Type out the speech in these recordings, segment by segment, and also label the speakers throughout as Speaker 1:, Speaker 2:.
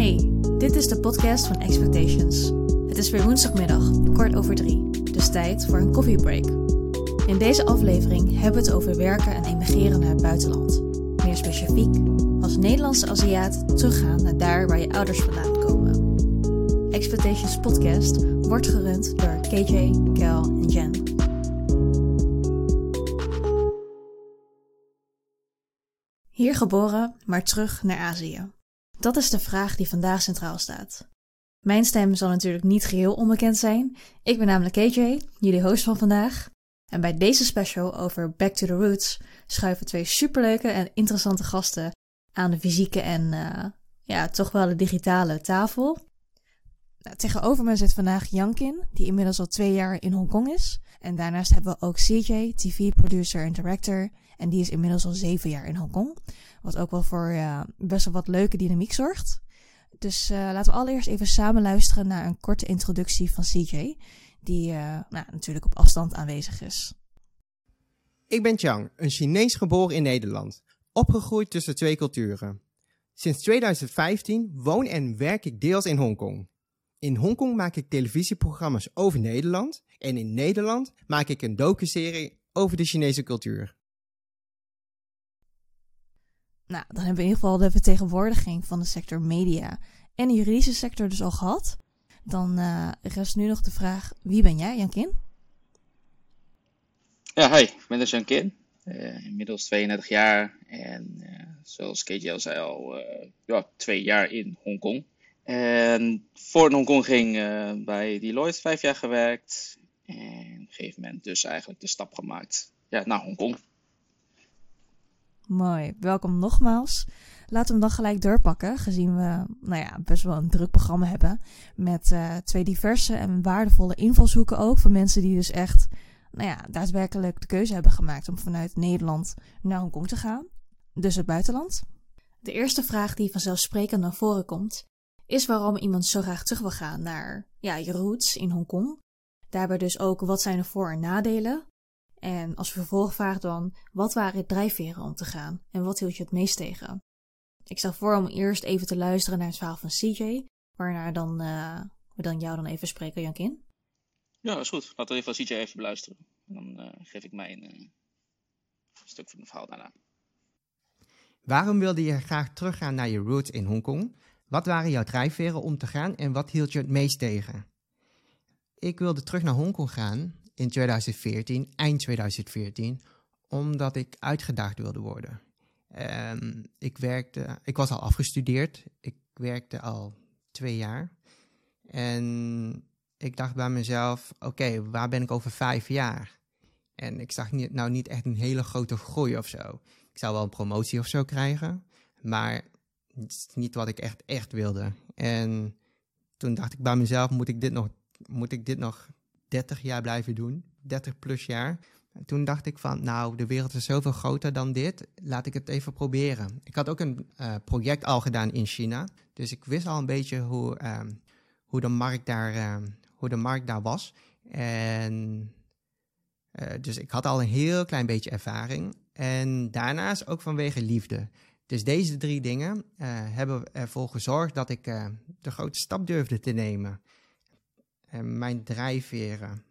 Speaker 1: Hey, dit is de podcast van Expectations. Het is weer woensdagmiddag, kwart over drie, dus tijd voor een koffiebreak. In deze aflevering hebben we het over werken en emigreren naar het buitenland. Meer specifiek, als Nederlandse Aziat teruggaan naar daar waar je ouders vandaan komen. Expectations podcast wordt gerund door KJ, Kel en Jen. Hier geboren, maar terug naar Azië. Dat is de vraag die vandaag centraal staat. Mijn stem zal natuurlijk niet geheel onbekend zijn. Ik ben namelijk KJ, jullie host van vandaag. En bij deze special over Back to the Roots schuiven twee superleuke en interessante gasten aan de fysieke en uh, ja, toch wel de digitale tafel. Nou, tegenover me zit vandaag Jankin, die inmiddels al twee jaar in Hongkong is. En daarnaast hebben we ook CJ, TV-producer en director. En die is inmiddels al zeven jaar in Hongkong. Wat ook wel voor best wel wat leuke dynamiek zorgt. Dus uh, laten we allereerst even samen luisteren naar een korte introductie van CJ. Die uh, nou, natuurlijk op afstand aanwezig is.
Speaker 2: Ik ben Chang, een Chinees geboren in Nederland. Opgegroeid tussen twee culturen. Sinds 2015 woon en werk ik deels in Hongkong. In Hongkong maak ik televisieprogramma's over Nederland. En in Nederland maak ik een docuserie over de Chinese cultuur.
Speaker 1: Nou, dan hebben we in ieder geval de vertegenwoordiging van de sector media en de juridische sector dus al gehad. Dan uh, rest nu nog de vraag, wie ben jij, Jankin?
Speaker 3: Ja, hi, ik ben dus Jankin. Uh, inmiddels 32 jaar en uh, zoals KJ al zei al, ja, twee jaar in Hongkong. En voor Hongkong ging bij Deloitte vijf jaar gewerkt. En op een gegeven moment dus eigenlijk de stap gemaakt ja, naar Hongkong.
Speaker 1: Mooi, welkom nogmaals. Laten we hem dan gelijk doorpakken, gezien we nou ja, best wel een druk programma hebben. Met uh, twee diverse en waardevolle invalshoeken ook. Voor mensen die dus echt nou ja, daadwerkelijk de keuze hebben gemaakt om vanuit Nederland naar Hongkong te gaan. Dus het buitenland. De eerste vraag die vanzelfsprekend naar voren komt, is waarom iemand zo graag terug wil gaan naar ja, je roots in Hongkong. Daarbij dus ook wat zijn de voor- en nadelen en als vervolgvraag dan, wat waren drijfveren om te gaan en wat hield je het meest tegen? Ik stel voor om eerst even te luisteren naar het verhaal van CJ, waarna dan, uh, we dan jou dan even spreken, Jankin.
Speaker 3: Ja, dat is goed. Laten we even CJ even beluisteren. En dan uh, geef ik mij een uh, stuk van het verhaal daarna.
Speaker 2: Waarom wilde je graag teruggaan naar je roots in Hongkong? Wat waren jouw drijfveren om te gaan en wat hield je het meest tegen? Ik wilde terug naar Hongkong gaan in 2014, eind 2014, omdat ik uitgedaagd wilde worden. Um, ik, werkte, ik was al afgestudeerd, ik werkte al twee jaar. En ik dacht bij mezelf, oké, waar ben ik over vijf jaar? En ik zag niet, nou niet echt een hele grote groei of zo. Ik zou wel een promotie of zo krijgen, maar het is niet wat ik echt, echt wilde. En toen dacht ik bij mezelf, moet ik dit nog, moet ik dit nog 30 jaar blijven doen, 30 plus jaar. En toen dacht ik van, nou, de wereld is zoveel groter dan dit, laat ik het even proberen. Ik had ook een uh, project al gedaan in China, dus ik wist al een beetje hoe, um, hoe, de, markt daar, um, hoe de markt daar was. En uh, dus ik had al een heel klein beetje ervaring. En daarnaast ook vanwege liefde. Dus deze drie dingen uh, hebben ervoor gezorgd dat ik de grote stap durfde te nemen. En mijn drijfveren.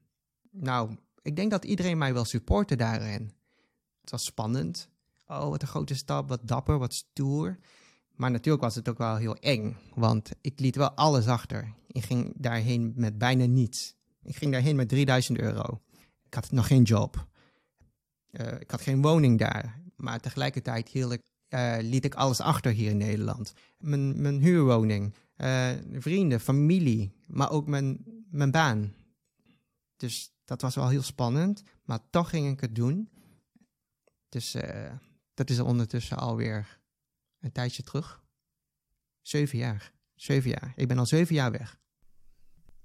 Speaker 2: Nou, ik denk dat iedereen mij wel supporten daarin. Het was spannend. Oh, wat een grote stap, wat dapper, wat stoer. Maar natuurlijk was het ook wel heel eng, want ik liet wel alles achter. Ik ging daarheen met bijna niets. Ik ging daarheen met 3000 euro. Ik had nog geen job. Uh, ik had geen woning daar. Maar tegelijkertijd uh, liet ik alles achter hier in Nederland. Mijn, mijn huurwoning, uh, vrienden, familie, maar ook mijn, mijn baan. Dus dat was wel heel spannend, maar toch ging ik het doen. Dus uh, dat is ondertussen alweer een tijdje terug. Zeven jaar. Zeven jaar. Ik ben al zeven jaar weg.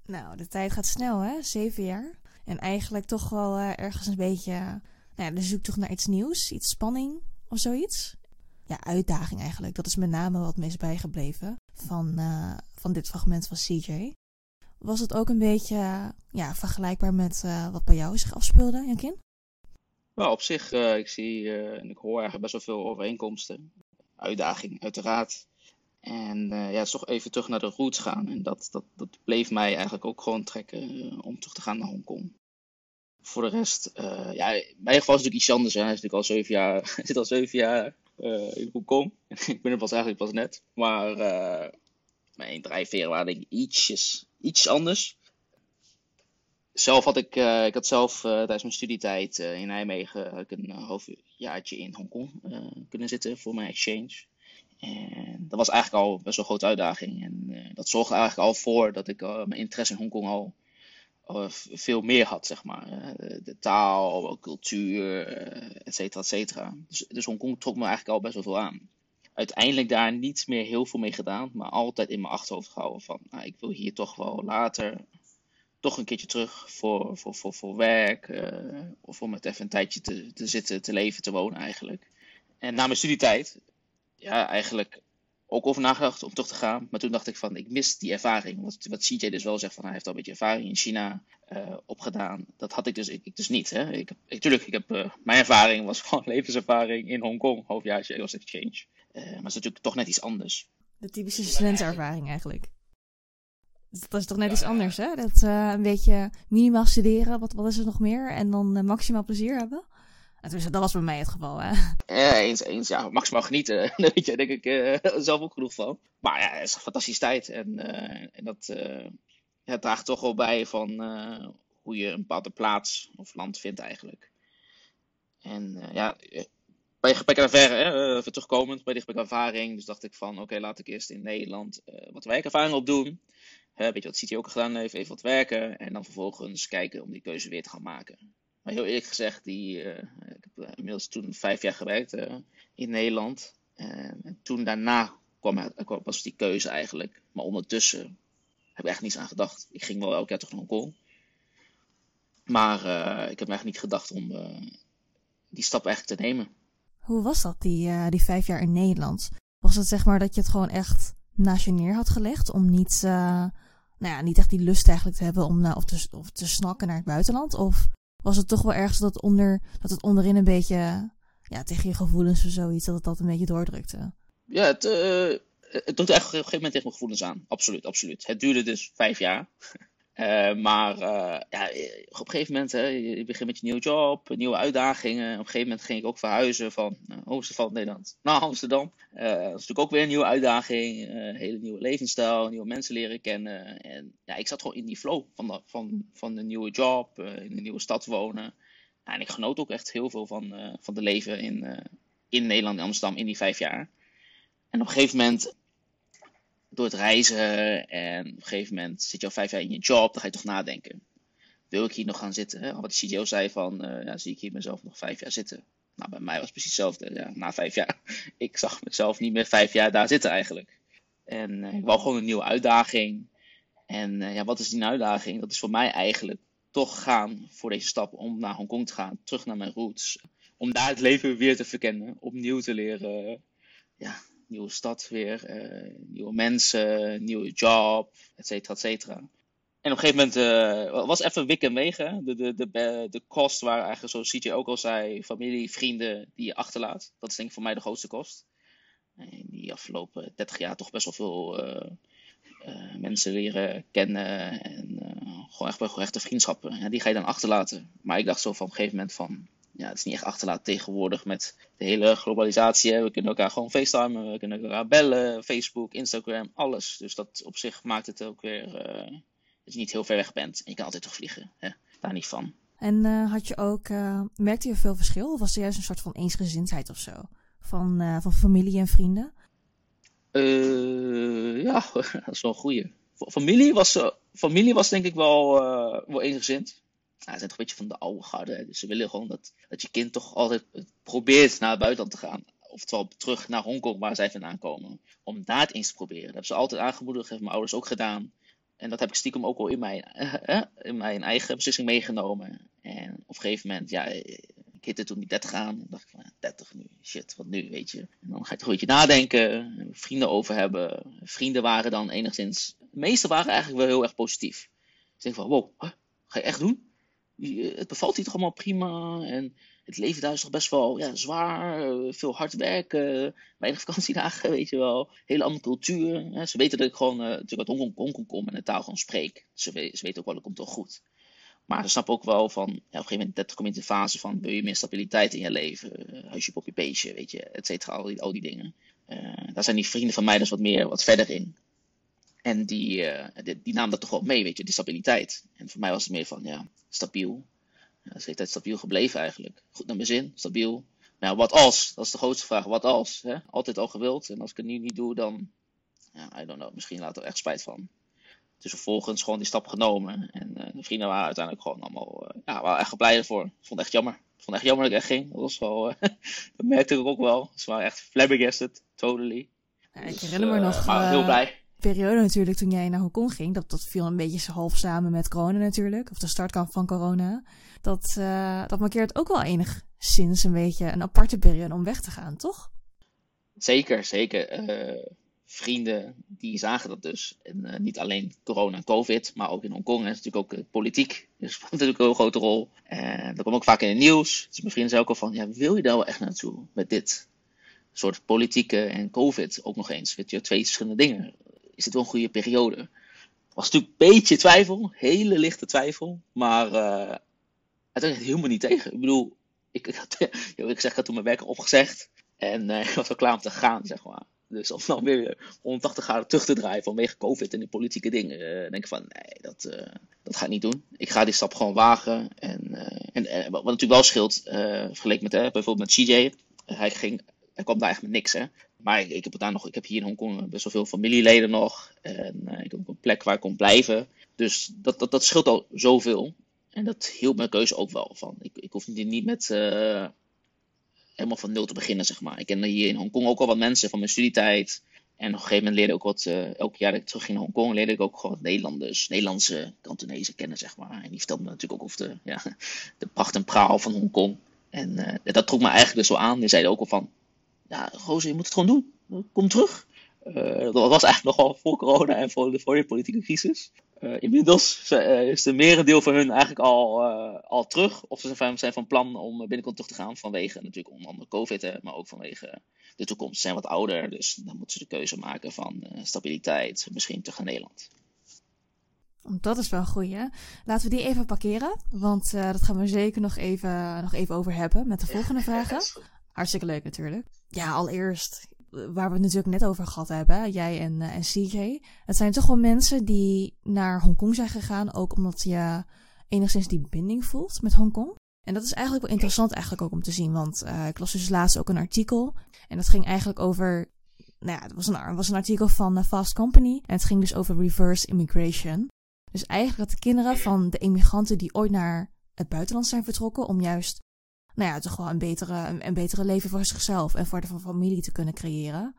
Speaker 1: Nou, de tijd gaat snel, hè? Zeven jaar. En eigenlijk toch wel uh, ergens een beetje nou ja, de zoektocht naar iets nieuws, iets spanning of zoiets. Ja, uitdaging eigenlijk. Dat is met name wat me is bijgebleven van, uh, van dit fragment van CJ. Was het ook een beetje ja, vergelijkbaar met uh, wat bij jou zich afspeelde, Jankin?
Speaker 3: Nou, op zich, uh, ik zie en ik hoor eigenlijk best wel veel overeenkomsten. Uitdaging, uiteraard. En ja, toch even terug naar de roots gaan. En dat, dat, dat bleef mij eigenlijk ook gewoon trekken om terug te gaan naar Hongkong. Voor de rest, ja, in mijn geval is natuurlijk iets anders. Hij is natuurlijk al zeven jaar, zit al zeven jaar in Hongkong. ik ben er pas eigenlijk pas net. Maar mijn drijfveren waren ik ietsjes, iets anders. Zelf had ik, uh, ik had zelf tijdens mijn studietijd in Nijmegen ik een halfjaartje in Hongkong kunnen zitten voor mijn exchange. En dat was eigenlijk al best wel een grote uitdaging. En dat zorgde eigenlijk al voor dat ik mijn interesse in Hongkong al veel meer had, zeg maar. de taal, cultuur, et cetera, et cetera. Dus, dus Hongkong trok me eigenlijk al best wel veel aan uiteindelijk daar niet meer heel veel mee gedaan, maar altijd in mijn achterhoofd gehouden van, nou, ik wil hier toch wel later toch een keertje terug voor, voor, voor, voor werk, of om het even een tijdje te, te zitten, te leven, te wonen eigenlijk. En na mijn studietijd, ja, eigenlijk ook over nagedacht om terug te gaan. Maar toen dacht ik van, ik mis die ervaring. Wat, wat CJ dus wel zegt, van hij heeft al een beetje ervaring in China uh, opgedaan. Dat had ik dus, ik, ik dus niet. Hè. Ik ik, tuurlijk, ik heb, uh, mijn ervaring was gewoon levenservaring in Hongkong, halfjaartje Engels Exchange. Uh, maar het is natuurlijk toch net iets anders.
Speaker 1: De typische studentenervaring eigenlijk. Dat is toch net iets anders, hè? Dat een beetje minimaal studeren, wat, wat is er nog meer? En dan maximaal plezier hebben. Dat was bij mij het geval, hè?
Speaker 3: Ja, eens, eens. Ja, maximaal genieten. Daar weet je denk ik uh, zelf ook genoeg van. Maar ja, het is een fantastische tijd. En, uh, en dat uh, draagt toch wel bij van hoe je een bepaalde plaats of land vindt eigenlijk. En ja, bij gebrek aan ervaring, even terugkomend, bij die gebrek ervaring, dus dacht ik van, oké, laat ik eerst in Nederland wat werkervaring opdoen. weet je wat CT ook gedaan heeft, even wat werken. En dan vervolgens kijken om die keuze weer te gaan maken. Maar heel eerlijk gezegd, die, uh, ik heb inmiddels toen vijf jaar gewerkt uh, in Nederland. En toen daarna kwam, was die keuze eigenlijk. Maar ondertussen heb ik echt niets aan gedacht. Ik ging wel elke keer toch naar Hongkong. Maar ik heb eigenlijk niet gedacht om die stap echt te nemen.
Speaker 1: Hoe was dat, die, die vijf jaar in Nederland? Was het zeg maar dat je het gewoon echt naast je neer had gelegd om niet, nou ja, niet echt die lust eigenlijk te hebben om of, te, of te snakken naar het buitenland? Of was het toch wel ergens dat, onder, dat het onderin een beetje ja, tegen je gevoelens of zoiets, dat het dat een beetje doordrukte?
Speaker 3: Ja, het, uh, het doet echt op een gegeven moment tegen mijn gevoelens aan. Absoluut, absoluut. Het duurde dus vijf jaar. Uh, maar uh, ja, op een gegeven moment, hè, je begint met je nieuwe job, nieuwe uitdagingen. Op een gegeven moment ging ik ook verhuizen van uh, oosten van Nederland naar Amsterdam. dat is natuurlijk ook weer een nieuwe uitdaging, een hele nieuwe levensstijl, nieuwe mensen leren kennen. En ja, ik zat gewoon in die flow van de, van, van de nieuwe job, in de nieuwe stad wonen. En ik genoot ook echt heel veel van, van de leven in, in Nederland en Amsterdam in die vijf jaar. En op een gegeven moment door het reizen en op een gegeven moment zit je al vijf jaar in je job, dan ga je toch nadenken. Wil ik hier nog gaan zitten? Hè? Wat de CTO zei van, uh, ja, zie ik hier mezelf nog vijf jaar zitten? Nou, bij mij was het precies hetzelfde. Na vijf jaar. Ik zag mezelf niet meer vijf jaar daar zitten eigenlijk. En uh, ik wou gewoon een nieuwe uitdaging. En uh, ja, wat is die uitdaging? Dat is voor mij eigenlijk toch gaan voor deze stap om naar Hongkong te gaan. Terug naar mijn roots. Om daar het leven weer te verkennen. Opnieuw te leren. Ja, nieuwe stad weer, uh, nieuwe mensen, nieuwe job, et cetera, et cetera. En op een gegeven moment uh, was even wik en wegen. De, de, de, de kost waren eigenlijk, zoals CJ ook al zei, familie, vrienden die je achterlaat. Dat is denk ik voor mij de grootste kost. En die afgelopen 30 jaar toch best wel veel mensen leren kennen. En gewoon echt wel echte vriendschappen. Ja, die ga je dan achterlaten. Maar ik dacht zo van op een gegeven moment van ja, het is niet echt achterlaat tegenwoordig met de hele globalisatie. We kunnen elkaar gewoon facetimen, we kunnen elkaar bellen, Facebook, Instagram, alles. Dus dat op zich maakt het ook weer uh, dat je niet heel ver weg bent. En je kan altijd toch vliegen, hè. daar niet van.
Speaker 1: En uh, had je ook, uh, merkte je veel verschil? Of was er juist een soort van eensgezindheid of zo? Van, van familie en vrienden?
Speaker 3: ja, dat is wel een goeie. Familie was, familie was denk ik wel, wel eensgezind ze zijn toch een beetje van de oude garde. Dus ze willen gewoon dat, dat je kind toch altijd probeert naar het buitenland te gaan. Oftewel terug naar Hongkong, waar zij vandaan komen. Om daar eens te proberen. Dat hebben ze altijd aangemoedigd, hebben mijn ouders ook gedaan. En dat heb ik stiekem ook al in mijn, eh, in mijn eigen beslissing meegenomen. En op een gegeven moment, ja, ik hitte toen die 30 aan. En dacht ik van, 30 nu, shit, wat nu, weet je. En dan ga je toch een beetje nadenken, vrienden over hebben. Vrienden waren dan enigszins, de meeste waren eigenlijk wel heel erg positief. Ik denk van, wow, ga je echt doen? Het bevalt hier toch allemaal prima. En het leven daar is toch best wel ja, zwaar. Veel hard werken. Weinig vakantiedagen, weet je wel. Hele andere cultuur. Ze weten dat ik gewoon uh, natuurlijk uit Hongkong kom en de taal gewoon spreek. Ze, ze weten ook wel, dat komt toch goed. Maar ze snappen ook wel van, ja, op een gegeven moment kom je in de fase van, wil je meer stabiliteit in je leven? Huisje, popje, beestje, weet je, et cetera, al die, al die dingen. Uh, daar zijn die vrienden van mij dus wat meer, wat verder in. En die, uh, die, die, namen dat toch wel mee, weet je, die stabiliteit. En voor mij was het meer van, ja, stabiel. Ja, dat is de tijd stabiel gebleven eigenlijk. Goed naar mijn zin, stabiel. Nou, wat als? Dat is de grootste vraag. Wat als? Hè? Altijd al gewild. En als ik het nu niet doe, dan, ja, I don't know, misschien laat er echt spijt van. Dus vervolgens gewoon die stap genomen. En uh, de vrienden waren uiteindelijk gewoon allemaal, uh, ja, waren echt blij ervoor. Ik vond het echt jammer. Ik vond het echt jammer dat ik echt ging. Dat was wel, uh, dat merkte ik ook wel. Ze waren echt flabbergasted, totally.
Speaker 1: Ja, ik herinner me nog...
Speaker 3: Maar heel blij
Speaker 1: periode natuurlijk toen jij naar Hongkong ging. Dat, dat viel een beetje half samen met corona natuurlijk. Of de startkamp van corona. Dat, uh, dat markeert ook wel enigszins een beetje een aparte periode om weg te gaan, toch?
Speaker 3: Zeker, zeker. Uh, vrienden die zagen dat dus. En uh, niet alleen corona en covid, maar ook in Hongkong. is natuurlijk ook politiek. Dus speelt natuurlijk een heel grote rol. En dat kwam ook vaak in het nieuws. Dus mijn vrienden zei ook al van, ja, wil je daar wel echt naartoe met dit? soort politieke en covid ook nog eens. Weet je, twee verschillende dingen is dit wel een goede periode? Was natuurlijk een beetje twijfel, hele lichte twijfel, maar uh, uiteindelijk helemaal niet tegen. Ik bedoel, ik, ik, had, ik zeg, ik toen mijn werk opgezegd en uh, ik was al klaar om te gaan, zeg maar. Dus om dan weer 180 graden terug te draaien vanwege COVID en de politieke dingen. Uh, denk ik van, nee, dat, dat ga ik niet doen. Ik ga die stap gewoon wagen. En, en, en wat natuurlijk wel scheelt, vergeleken met bijvoorbeeld met CJ. Hij ging hij kwam daar met niks, hè. Maar ik, ik, heb daar nog, ik heb hier in Hongkong best wel veel familieleden nog. En uh, ik heb ook een plek waar ik kon blijven. Dus dat, dat, dat scheelt al zoveel. En dat hielp mijn keuze ook wel van. Ik, ik hoef niet met uh, helemaal van nul te beginnen, zeg maar. Ik ken hier in Hongkong ook al wat mensen van mijn studietijd. En op een gegeven moment leerde ik ook wat, elk jaar dat ik terug ging naar Hongkong, leerde ik ook gewoon Nederlanders, Nederlandse Kantonezen kennen, zeg maar. En die vertelden me natuurlijk ook over de, ja, de pracht en praal van Hongkong. En dat trok me eigenlijk dus wel aan. Die zeiden ook al van, ja, gozer, je moet het gewoon doen. Kom terug. Uh, dat was eigenlijk nogal voor corona en voor de vorige politieke crisis. Uh, inmiddels uh, is de merendeel van hun eigenlijk al, al terug. Of ze zijn, zijn van plan om binnenkort terug te gaan. Vanwege natuurlijk onder andere COVID, hè, maar ook vanwege de toekomst. Ze zijn wat ouder, dus dan moeten ze de keuze maken van stabiliteit. Misschien terug naar Nederland.
Speaker 1: Dat is wel een goeie. Laten we die even parkeren. Want dat gaan we zeker nog even, nog even over hebben met de volgende vragen. Hartstikke leuk natuurlijk. Ja, allereerst, waar we het natuurlijk net over gehad hebben, jij en, uh, en CJ. Het zijn toch wel mensen die naar Hongkong zijn gegaan, ook omdat je enigszins die binding voelt met Hongkong. En dat is eigenlijk wel interessant eigenlijk ook om te zien, want uh, ik las dus laatst ook een artikel. En dat ging eigenlijk over, nou ja, het was een, was een artikel van Fast Company. En het ging dus over reverse immigration. Dus eigenlijk dat de kinderen van de immigranten die ooit naar het buitenland zijn vertrokken om juist nou ja, toch wel een betere, een, betere leven voor zichzelf en voor de familie te kunnen creëren.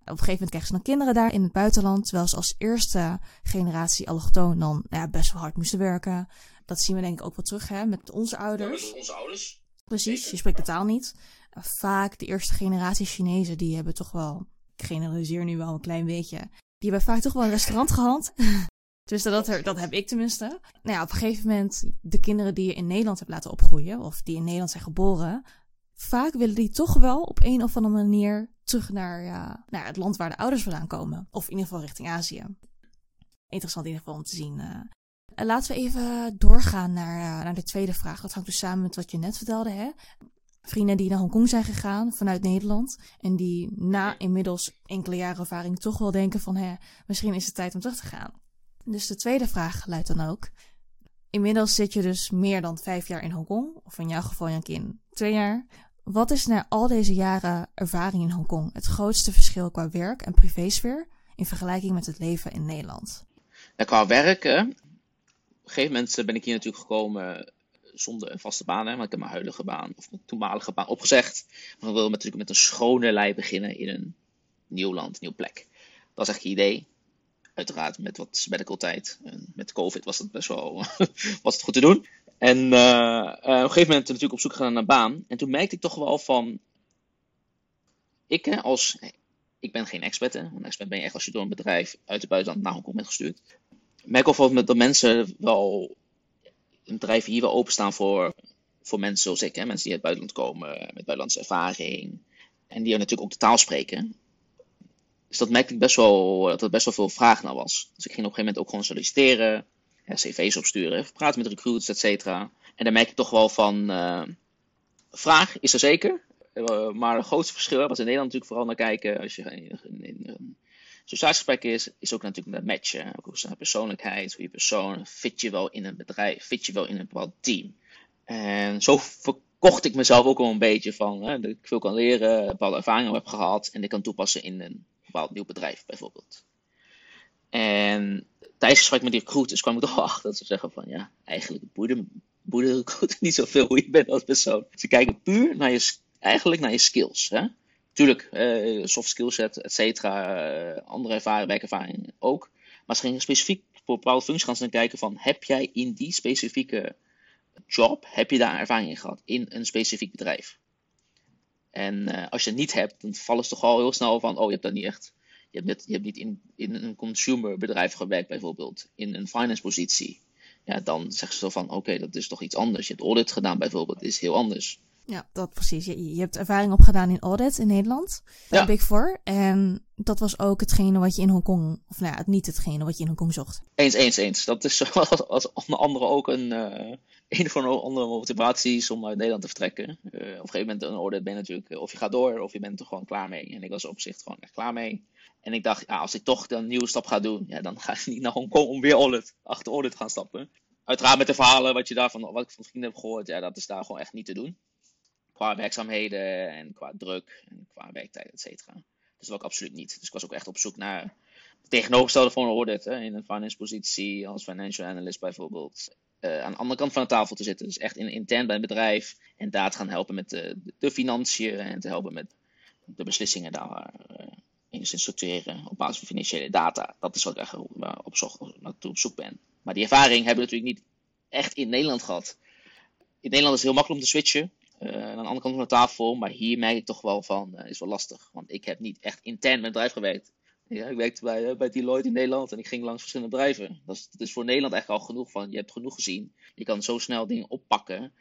Speaker 1: Op een gegeven moment krijgen ze dan kinderen daar in het buitenland, terwijl ze als eerste generatie allochtoon dan nou ja, best wel hard moesten werken. Dat zien we denk ik ook wel terug hè, met onze ouders.
Speaker 3: Ja, onze ouders.
Speaker 1: Precies, je spreekt de taal niet. Vaak de eerste generatie Chinezen, die hebben toch wel, ik generaliseer nu wel een klein beetje, die hebben vaak toch wel een restaurant gehad. Dus dat, er, dat heb ik tenminste. Nou ja, op een gegeven moment, de kinderen die je in Nederland hebt laten opgroeien, of die in Nederland zijn geboren, vaak willen die toch wel op een of andere manier terug naar, ja, naar het land waar de ouders vandaan komen. Of in ieder geval richting Azië. Interessant in ieder geval om te zien. Uh, laten we even doorgaan naar, uh, naar de tweede vraag. Dat hangt dus samen met wat je net vertelde, hè? Vrienden die naar Hongkong zijn gegaan vanuit Nederland. En die na inmiddels enkele jaren ervaring toch wel denken van, hè, misschien is het tijd om terug te gaan. Dus de tweede vraag luidt dan ook. Inmiddels zit je dus meer dan vijf jaar in Hongkong, of in jouw geval Jankin twee jaar. Wat is na al deze jaren ervaring in Hongkong het grootste verschil qua werk en privésfeer in vergelijking met het leven in Nederland?
Speaker 3: Nou, qua werken, op een gegeven moment ben ik hier natuurlijk gekomen zonder een vaste baan, hè, want ik heb mijn huidige baan of mijn toenmalige baan opgezegd. Maar ik wil natuurlijk met een schone lei beginnen in een nieuw land, nieuw plek. Dat is echt het idee uiteraard met wat medical tijd. En met COVID was dat best wel was het goed te doen. En uh, uh, op een gegeven moment natuurlijk op zoek gaan naar een baan. En toen merkte ik toch wel van. Ik hè, als. Ik ben geen expert, hè. Een expert ben je echt als je door een bedrijf uit het buitenland naar Hongkong bent gestuurd. Ik merk of dat mensen wel bedrijven hier wel openstaan voor, voor mensen zoals ik. Hè? Mensen die uit het buitenland komen, met buitenlandse ervaring. En die natuurlijk ook de taal spreken. Dus dat merkte ik best wel, dat er best wel veel vraag naar was. Dus ik ging op een gegeven moment ook gewoon solliciteren. cv's opsturen, praten met recruiters, et cetera. En dan merk ik toch wel van, uh, vraag is er zeker. Uh, maar het grootste verschil, wat in Nederland natuurlijk vooral naar kijken, als je in, in, in is, is ook natuurlijk de matchen. Ook zijn persoonlijkheid, hoe je persoon, fit je wel in een bedrijf, fit je wel in een bepaald team. En zo verkocht ik mezelf ook al een beetje van, hè, dat ik veel kan leren, bepaalde ervaringen heb gehad en die kan toepassen in een bepaald nieuw bedrijf bijvoorbeeld. En tijdens het gesprek met die recruiters kwam ik toch achter dat ze zeggen van, ja, eigenlijk boeide, de recruiter niet zoveel hoe je bent als persoon. Ze kijken puur naar je, eigenlijk naar je skills. Hè? Tuurlijk, uh, soft skillset, et cetera, uh, andere ervaring, werkervaring ook. Maar ze gingen specifiek voor bepaalde functies gaan ze kijken van, heb jij in die specifieke job, heb je daar ervaring in gehad, in een specifiek bedrijf? En uh, als je het niet hebt, dan vallen ze toch al heel snel van, oh, je hebt dat niet echt. Je hebt, net, je hebt niet in, in een consumerbedrijf gewerkt bijvoorbeeld, in een finance positie. Ja, dan zeggen ze van, oké, dat is toch iets anders. Je hebt audit gedaan bijvoorbeeld, is heel anders.
Speaker 1: Ja, dat precies. Je, je hebt ervaring opgedaan in audit in Nederland, bij ja. Big Four. En dat was ook hetgene wat je in Hongkong, of nou ja, niet hetgene wat je in Hongkong zocht.
Speaker 3: Eens, eens, eens. Dat is zoals als onder andere ook een, uh, een van de andere motivaties om uit Nederland te vertrekken. Uh, op een gegeven moment een audit ben je natuurlijk, of je gaat door, of je bent er gewoon klaar mee. En ik was op zich gewoon echt klaar mee. En ik dacht, ja, als ik toch een nieuwe stap ga doen, ja, dan ga ik niet naar Hongkong om weer audit, achter audit te gaan stappen. Uiteraard met de verhalen wat, je daarvan, wat ik van vrienden heb gehoord, ja, dat is daar gewoon echt niet te doen qua werkzaamheden en qua druk en qua werktijd, et cetera. Dus dat ik absoluut niet. Dus ik was ook echt op zoek naar het tegenovergestelde van een audit. Hè, in een finance positie als financial analyst bijvoorbeeld. Uh, aan de andere kant van de tafel te zitten. Dus echt in, intern bij een bedrijf. En daar te gaan helpen met de, de financiën. En te helpen met de beslissingen daar uh, in te structureren. Op basis van financiële data. Dat is wat ik echt op, zoek, op zoek ben. Maar die ervaring hebben we natuurlijk niet echt in Nederland gehad. In Nederland is het heel makkelijk om te switchen. Uh, aan de andere kant van de tafel. Maar hier merk ik toch wel van, uh, is wel lastig. Want ik heb niet echt intern met bedrijf gewerkt. Ja, ik werkte bij, uh, bij Deloitte in Nederland en ik ging langs verschillende bedrijven. Dat is, is voor Nederland eigenlijk al genoeg van, je hebt genoeg gezien. Je kan zo snel dingen oppakken.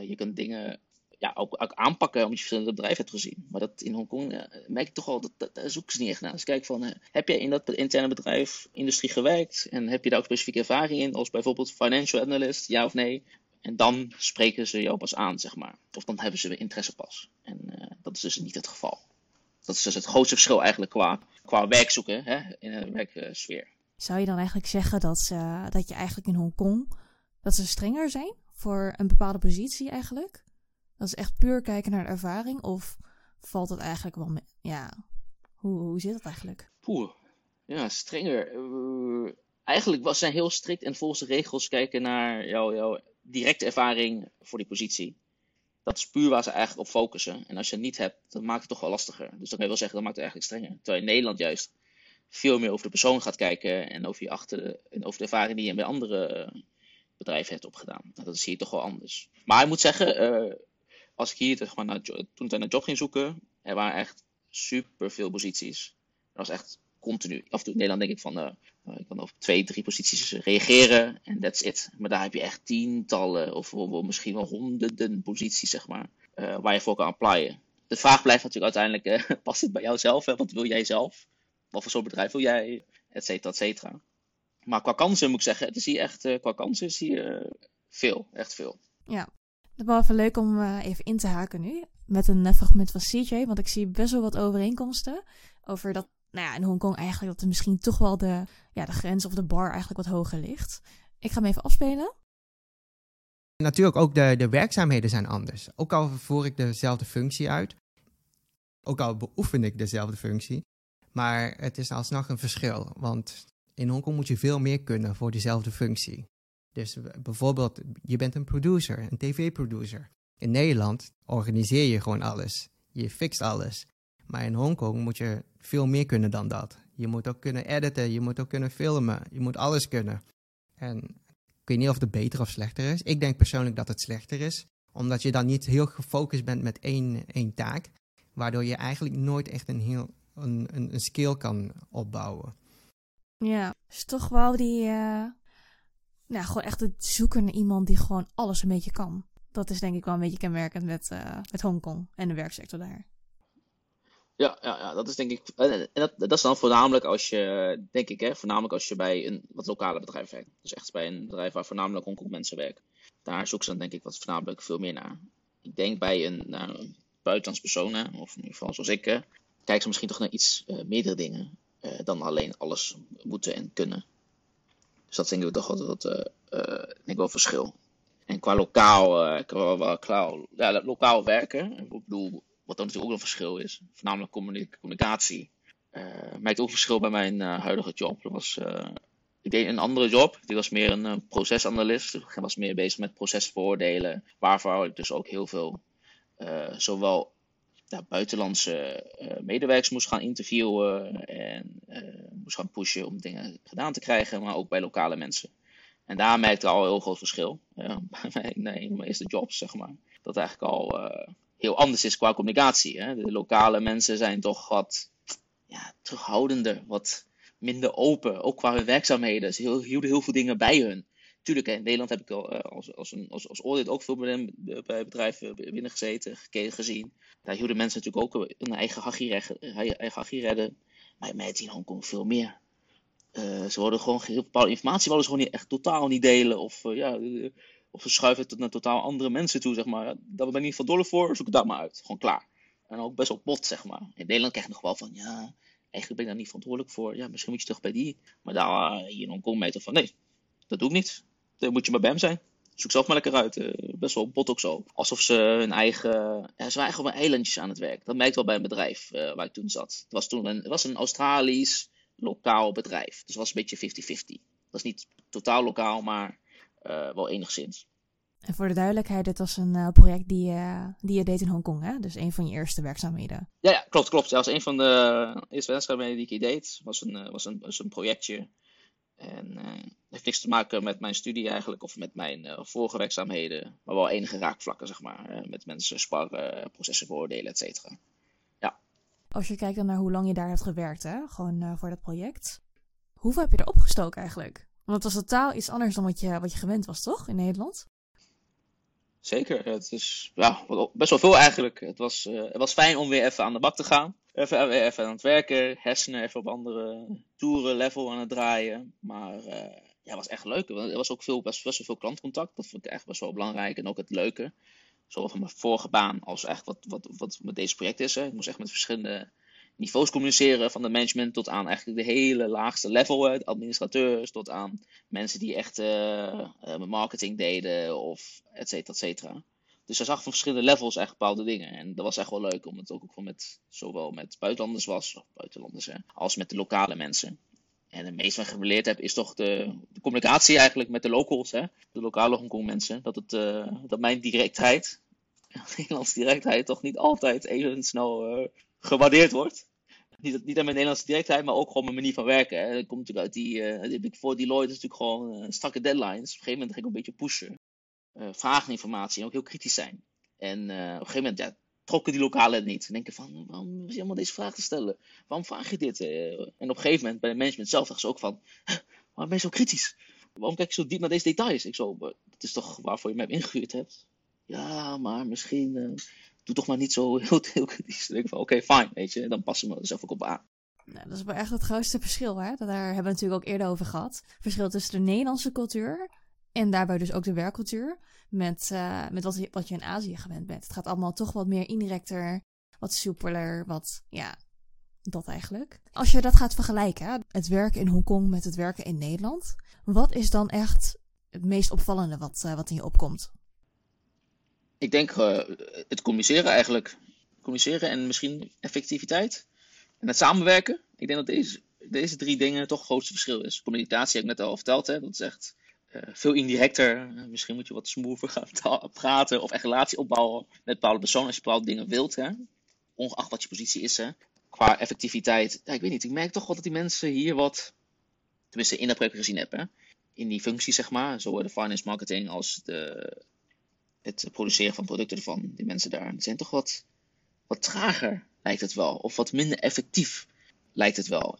Speaker 3: je kan dingen ja, ook, ook, aanpakken omdat je verschillende bedrijven hebt gezien. Maar dat in Hongkong merk ik toch wel, dat, dat, daar zoeken ze niet echt naar. Dus kijk van, heb jij in dat interne bedrijf, industrie gewerkt? En heb je daar ook specifieke ervaring in, als bijvoorbeeld financial analyst, ja of nee? En dan spreken ze jou pas aan, zeg maar. Of dan hebben ze weer interesse pas. En uh, dat is dus niet het geval. Dat is dus het grootste verschil eigenlijk qua, qua werk zoeken hè, in een werksfeer.
Speaker 1: Zou je dan eigenlijk zeggen dat, ze, dat je eigenlijk in Hongkong, dat ze strenger zijn voor een bepaalde positie eigenlijk? Dat is echt puur kijken naar de ervaring of valt het eigenlijk wel mee? Ja, hoe, hoe zit het eigenlijk?
Speaker 3: Poeh, ja, strenger. Uh, eigenlijk was zij heel strikt en volgens de regels kijken naar jouw, jouw directe ervaring voor die positie. Dat is puur waar ze eigenlijk op focussen. En als je het niet hebt, dan maakt het toch wel lastiger. Dus dan je wel zeggen, dat maakt het eigenlijk strenger. Terwijl in Nederland juist veel meer over de persoon gaat kijken en over, je achter de, en over de ervaring die je bij andere eh, bedrijven hebt opgedaan. Nou, dat is hier toch wel anders. Maar ik moet zeggen, uh, als ik hier zeg maar, naar, toen ik naar job ging zoeken, er waren echt super veel posities. Er was echt continu. Af en toe in Nederland denk ik van, uh, ik kan op twee, drie posities reageren en that's it. Maar daar heb je echt tientallen of, of misschien wel honderden posities, zeg maar, uh, waar je voor kan applyen. De vraag blijft natuurlijk uiteindelijk, uh, past het bij jou zelf? Hè? Wat wil jij zelf? Wat voor soort bedrijf wil jij? Et cetera, et cetera. Maar qua kansen moet ik zeggen, het is hier echt, qua kansen is hier veel, echt veel.
Speaker 1: Ja, is wel even leuk om even in te haken nu met een fragment van CJ, want ik zie best wel wat overeenkomsten over dat nou ja, in Hongkong eigenlijk dat er misschien toch wel de, ja, de grens of de bar eigenlijk wat hoger ligt. Ik ga hem even afspelen.
Speaker 2: Natuurlijk ook de, de werkzaamheden zijn anders. Ook al voer ik dezelfde functie uit, ook al beoefen ik dezelfde functie, maar het is alsnog een verschil. Want in Hongkong moet je veel meer kunnen voor dezelfde functie. Dus bijvoorbeeld, je bent een producer, een tv-producer. In Nederland organiseer je gewoon alles. Je fixt alles. Maar in Hongkong moet je veel meer kunnen dan dat. Je moet ook kunnen editen, je moet ook kunnen filmen, je moet alles kunnen. En ik weet niet of het beter of slechter is. Ik denk persoonlijk dat het slechter is, omdat je dan niet heel gefocust bent met één, één taak, waardoor je eigenlijk nooit echt een, heel, een, een, een skill kan opbouwen.
Speaker 1: Ja, is toch wel die, uh, nou, gewoon echt het zoeken naar iemand die gewoon alles een beetje kan. Dat is denk ik wel een beetje kenmerkend met, uh, met Hongkong en de werksector daar.
Speaker 3: Ja, ja, ja, dat is denk ik. En dat, dat is dan voornamelijk als je, denk ik, hè, voornamelijk als je bij een wat lokale bedrijf werkt. Dus echt bij een bedrijf waar voornamelijk Hongkong mensen werken. Daar zoeken ze dan denk ik wat voornamelijk veel meer naar. Ik denk bij een, een buitenlands persoon, of in ieder geval zoals ik, kijken ze misschien toch naar iets uh, meerdere dingen uh, dan alleen alles moeten en kunnen. Dus dat denk ik toch wat, wat uh, denk wel verschil. En qua lokaal, uh, qua, qua, ja, lokaal werken, ik bedoel, wat dan natuurlijk ook een verschil is, voornamelijk communicatie. Uh, merkte ook verschil bij mijn huidige job. Dat was, ik deed een andere job. Die was meer een procesanalist. Ik was meer bezig met procesvoordelen, waarvoor ik dus ook heel veel, zowel buitenlandse medewerkers moest gaan interviewen en moest gaan pushen om dingen gedaan te krijgen, maar ook bij lokale mensen. En daar merkte ik al een heel groot verschil. Bij mijn, mijn eerste jobs, zeg maar. Dat eigenlijk al heel anders is qua communicatie. Hè? De lokale mensen zijn toch wat ja, terughoudender, wat minder open. Ook qua hun werkzaamheden. Ze hielden heel veel dingen bij hun. Tuurlijk, in Nederland heb ik uh, als, als, een, als, als audit ook veel bij, bedrijven binnen gezeten, gekeken, gezien. Daar hielden mensen natuurlijk ook hun eigen hachie redden. Maar met in Hongkong veel meer. Uh, ze worden gewoon heel bepaalde informatie willen ze gewoon niet, echt totaal niet delen. Of, ja, of ze schuiven het naar totaal andere mensen toe, zeg maar. Daar ben ik niet verantwoordelijk voor, zoek het daar maar uit. Gewoon klaar. En ook best wel bot, zeg maar. In Nederland krijg je nog wel van, ja, eigenlijk ben ik daar niet verantwoordelijk voor. Ja, misschien moet je toch bij die. Maar daar hier in Hongkong meter van, nee, dat doe ik niet. Dan moet je maar bij hem zijn. Zoek zelf maar lekker uit. best wel bot ook zo. Alsof ze hun eigen. Ja, ze waren eigenlijk op eilandjes aan het werk. Dat merkte wel bij een bedrijf waar ik toen zat. Het was toen een, het was een Australisch lokaal bedrijf. Dus het was een beetje 50-50. Dat is niet totaal lokaal, maar wel enigszins.
Speaker 1: En voor de duidelijkheid, dit was een uh, project die, uh, die je deed in Hongkong, hè? Dus een van je eerste werkzaamheden.
Speaker 3: Ja, ja klopt, klopt. Dat was een van de eerste werkzaamheden die ik deed. was een, was een, was een projectje. En het heeft niks te maken met mijn studie eigenlijk, of met mijn vorige werkzaamheden. Maar wel enige raakvlakken, zeg maar. met mensen sparren, processen beoordelen, et cetera.
Speaker 1: Als je kijkt dan naar hoe lang je daar hebt gewerkt, hè? gewoon voor dat project. Hoeveel heb je er opgestoken eigenlijk? Want het was totaal iets anders dan wat je, wat je gewend was, toch? In Nederland?
Speaker 3: Zeker. Het is ja, best wel veel eigenlijk. Het was, uh, het was fijn om weer even aan de bak te gaan. Even, even aan het werken. Hersenen even op andere toeren, level aan het draaien. Maar uh, ja, het was echt leuk. Er was ook veel, best, wel veel klantcontact. Dat vond ik echt best wel belangrijk. En ook het leuke zowel van mijn vorige baan als echt wat, wat, wat met deze project is. Ik moest echt met verschillende niveaus communiceren, van de management tot aan eigenlijk de hele laagste level, administrateurs, tot aan mensen die echt uh, marketing deden of et cetera, et cetera. Dus hij zag van verschillende levels echt bepaalde dingen. En dat was echt wel leuk, omdat het ook, met, zowel met buitenlanders was, of buitenlanders, hè, als met de lokale mensen. En het meest wat ik geleerd heb, is toch de, de, communicatie eigenlijk met de locals, hè? de lokale Hongkong mensen. Dat, het, uh, dat mijn directheid, Nederlandse directheid, toch niet altijd even snel gewaardeerd wordt. Niet, niet aan mijn Nederlandse directheid, maar ook gewoon mijn manier van werken. Hè. Dat komt natuurlijk uit die, uh, die Deloitte, is natuurlijk gewoon strakke deadlines. Op een gegeven moment ga ik een beetje pushen. vragen informatie en ook heel kritisch zijn. En op een gegeven moment, ja, trokken die lokalen het niet. En denken van, waarom is je allemaal deze vraag te stellen? Waarom vraag je dit? En op een gegeven moment, bij de management zelf, dachten ze ook van, waarom ben je zo kritisch? Waarom kijk je zo diep naar deze details? Ik zo, dat is toch waarvoor je mij ingehuurd hebt? Ja, maar misschien, uh, doe toch maar niet zo heel, heel kritisch. Denk ik van, oké, okay, fine, weet je. Dan passen we zelf ook op aan.
Speaker 1: Nou, dat is wel echt het grootste verschil, hè? Daar hebben we natuurlijk ook eerder over gehad. Verschil tussen de Nederlandse cultuur en daarbij dus ook de werkcultuur met, uh, met wat, wat je in Azië gewend bent. Het gaat allemaal toch wat meer indirecter, wat soepeler, wat, ja, dat eigenlijk. Als je dat gaat vergelijken, het werken in Hongkong met het werken in Nederland, wat is dan echt het meest opvallende wat, uh, wat in je opkomt?
Speaker 3: Ik denk uh, het communiceren eigenlijk. Communiceren en misschien effectiviteit. En het samenwerken. Ik denk dat deze, deze drie dingen toch het grootste verschil is. Communicatie heb ik net al verteld, hè. dat is echt uh, veel indirecter. Misschien moet je wat smoother gaan praten of echt relatie opbouwen met bepaalde personen als je bepaalde dingen wilt. Hè? Ongeacht wat je positie is. Hè? Qua effectiviteit. Ja, ik weet niet, ik merk toch wel dat die mensen hier wat, tenminste in dat project gezien hebben, in die functie zeg maar, zowel de finance marketing als de, het produceren van producten ervan, die mensen daar, zijn toch wat, wat trager lijkt het wel. Of wat minder effectief lijkt het wel.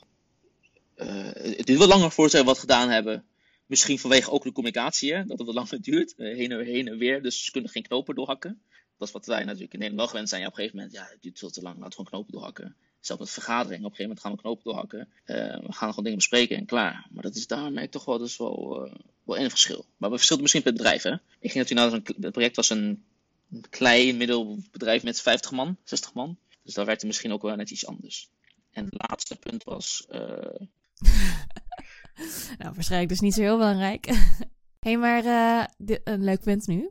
Speaker 3: Uh, het duurt wel langer voor ze wat gedaan hebben Misschien vanwege ook de communicatie, hè, dat het wat langer duurt. heen, en, heen en weer, dus ze kunnen geen knopen doorhakken. Dat is wat wij natuurlijk in Nederland wel gewend zijn. Op een gegeven moment, ja, het duurt veel te lang, laten we gewoon knopen doorhakken. Zelfs met vergaderingen, op een gegeven moment gaan we knopen doorhakken. Uh, we gaan gewoon dingen bespreken en klaar. Maar dat is daar merk ik toch wel, is wel, uh, wel een verschil. Maar we verschillen misschien per bedrijf. Hè? Ik ging natuurlijk naar een het project was een, een klein middelbedrijf met 50 man, 60 man. Dus daar werkte misschien ook wel net iets anders. En het laatste punt was. Uh...
Speaker 1: nou, waarschijnlijk dus niet zo heel belangrijk. Hé, hey, maar een leuk punt nu.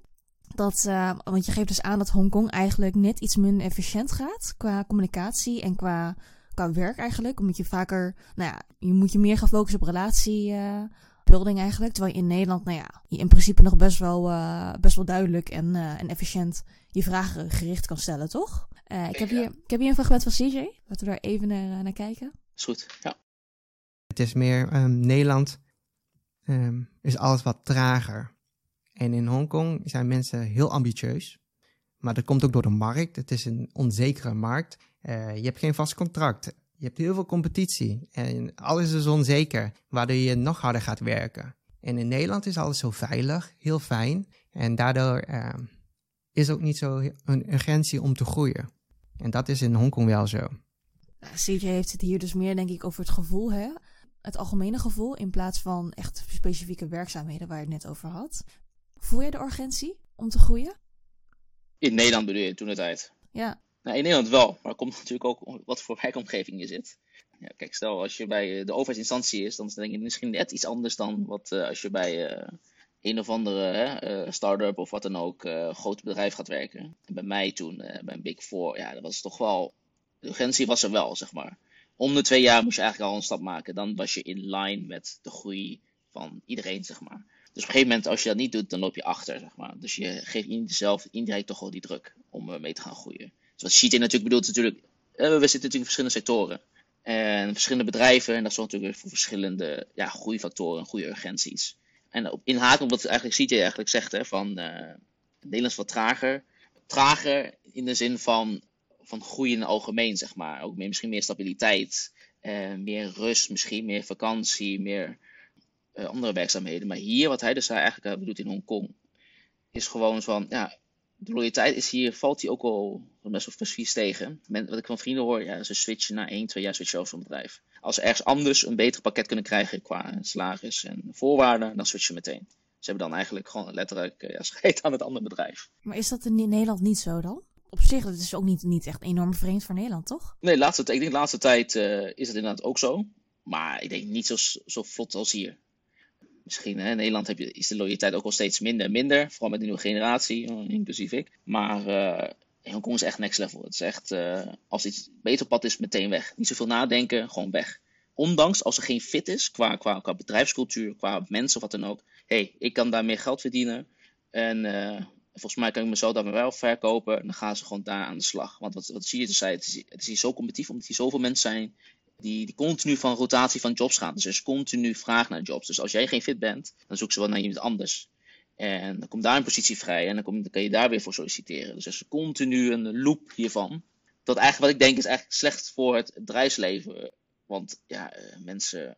Speaker 1: Dat, uh, want je geeft dus aan dat Hongkong eigenlijk net iets minder efficiënt gaat qua communicatie en qua, qua werk eigenlijk. Omdat je vaker, nou ja, je moet je meer gaan focussen op relatiebuilding uh, eigenlijk. Terwijl je in Nederland, nou ja, je in principe nog best wel, uh, best wel duidelijk en, en efficiënt je vragen gericht kan stellen, toch? ik, heb hier, ik heb hier een fragment van CJ. Laten we daar even naar, naar kijken.
Speaker 3: Is goed, ja.
Speaker 2: Het is meer, um, Nederland um, is alles wat trager. En in Hongkong zijn mensen heel ambitieus. Maar dat komt ook door de markt. Het is een onzekere markt. Uh, je hebt geen vast contract. Je hebt heel veel competitie. En alles is onzeker, waardoor je nog harder gaat werken. En in Nederland is alles zo veilig, heel fijn. En daardoor uh, is ook niet zo een urgentie om te groeien. En dat is in Hongkong wel zo.
Speaker 1: CJ heeft het hier dus meer, denk ik, over het gevoel, hè? Het algemene gevoel in plaats van echt specifieke werkzaamheden waar je het net over had. Voel je de urgentie om te groeien?
Speaker 3: In Nederland bedoel je toen de tijd?
Speaker 1: Ja.
Speaker 3: Nou, in Nederland wel, maar het komt natuurlijk ook wat voor werkomgeving je zit. Ja, kijk, stel als je bij de overheidsinstantie is, dan denk je misschien net iets anders dan wat uh, als je bij uh, een of andere uh, start-up of wat dan ook groot bedrijf gaat werken. En bij mij toen, bij een Big Four, ja, dat was toch wel, de urgentie was er wel, zeg maar. Om de twee jaar moest je eigenlijk al een stap maken. Dan was je in line met de groei van iedereen, zeg maar. Dus op een gegeven moment, als je dat niet doet, dan loop je achter, zeg maar. Dus je geeft jezelf indirect toch wel die druk om mee te gaan groeien. Dus wat Sheeting natuurlijk bedoelt, natuurlijk, we zitten natuurlijk in verschillende sectoren. En verschillende bedrijven, en dat zorgt natuurlijk voor verschillende ja, groeifactoren, goede urgenties. En op inhaken op wat eigenlijk CJ eigenlijk zegt, hè, van uh, Nederlands wat trager. Trager in de zin van, van groei in het algemeen, zeg maar. Ook meer, misschien meer stabiliteit, meer rust, misschien meer vakantie, meer uh, andere werkzaamheden. Maar hier, wat hij dus eigenlijk uh, doet in Hongkong, is gewoon van, ja, de loyaliteit is hier, valt hij ook al best wel vies tegen. Men, wat ik van vrienden hoor, ja, ze switchen na 1, 2 jaar switchen over een bedrijf. Als ze ergens anders een beter pakket kunnen krijgen qua salaris en voorwaarden, dan switchen ze meteen. Ze hebben dan eigenlijk gewoon letterlijk uh, ja, scheet aan het andere bedrijf.
Speaker 1: Maar is dat in Nederland niet zo dan? Op zich, dat is ook niet, niet echt enorm vreemd voor Nederland, toch?
Speaker 3: Nee, laatste, ik denk de laatste tijd uh, is het inderdaad ook zo. Maar ik denk niet zo, zo vlot als hier misschien hè, in Nederland heb je, is de loyaliteit ook wel steeds minder en minder. Vooral met de nieuwe generatie, eh, inclusief ik. Maar uh, Hongkong is echt next level. Het is echt, uh, als iets beter pad is, meteen weg. Niet zoveel nadenken, gewoon weg. Ondanks als er geen fit is qua, qua, qua bedrijfscultuur, qua mensen of wat dan ook. hey, ik kan daar meer geld verdienen. En uh, volgens mij kan ik mezelf daar wel verkopen. Dan gaan ze gewoon daar aan de slag. Want wat, wat zie je dus het is, het is hier zo competitief omdat hier zoveel mensen zijn die, die continu van rotatie van jobs gaan. Dus er is continu vraag naar jobs. Dus als jij geen fit bent, dan zoeken ze wel naar iemand anders. En dan komt daar een positie vrij en dan, kan je daar weer voor solliciteren. Dus er is continu een loop hiervan. Dat eigenlijk wat ik denk is eigenlijk slecht voor het bedrijfsleven. Want ja, uh, mensen,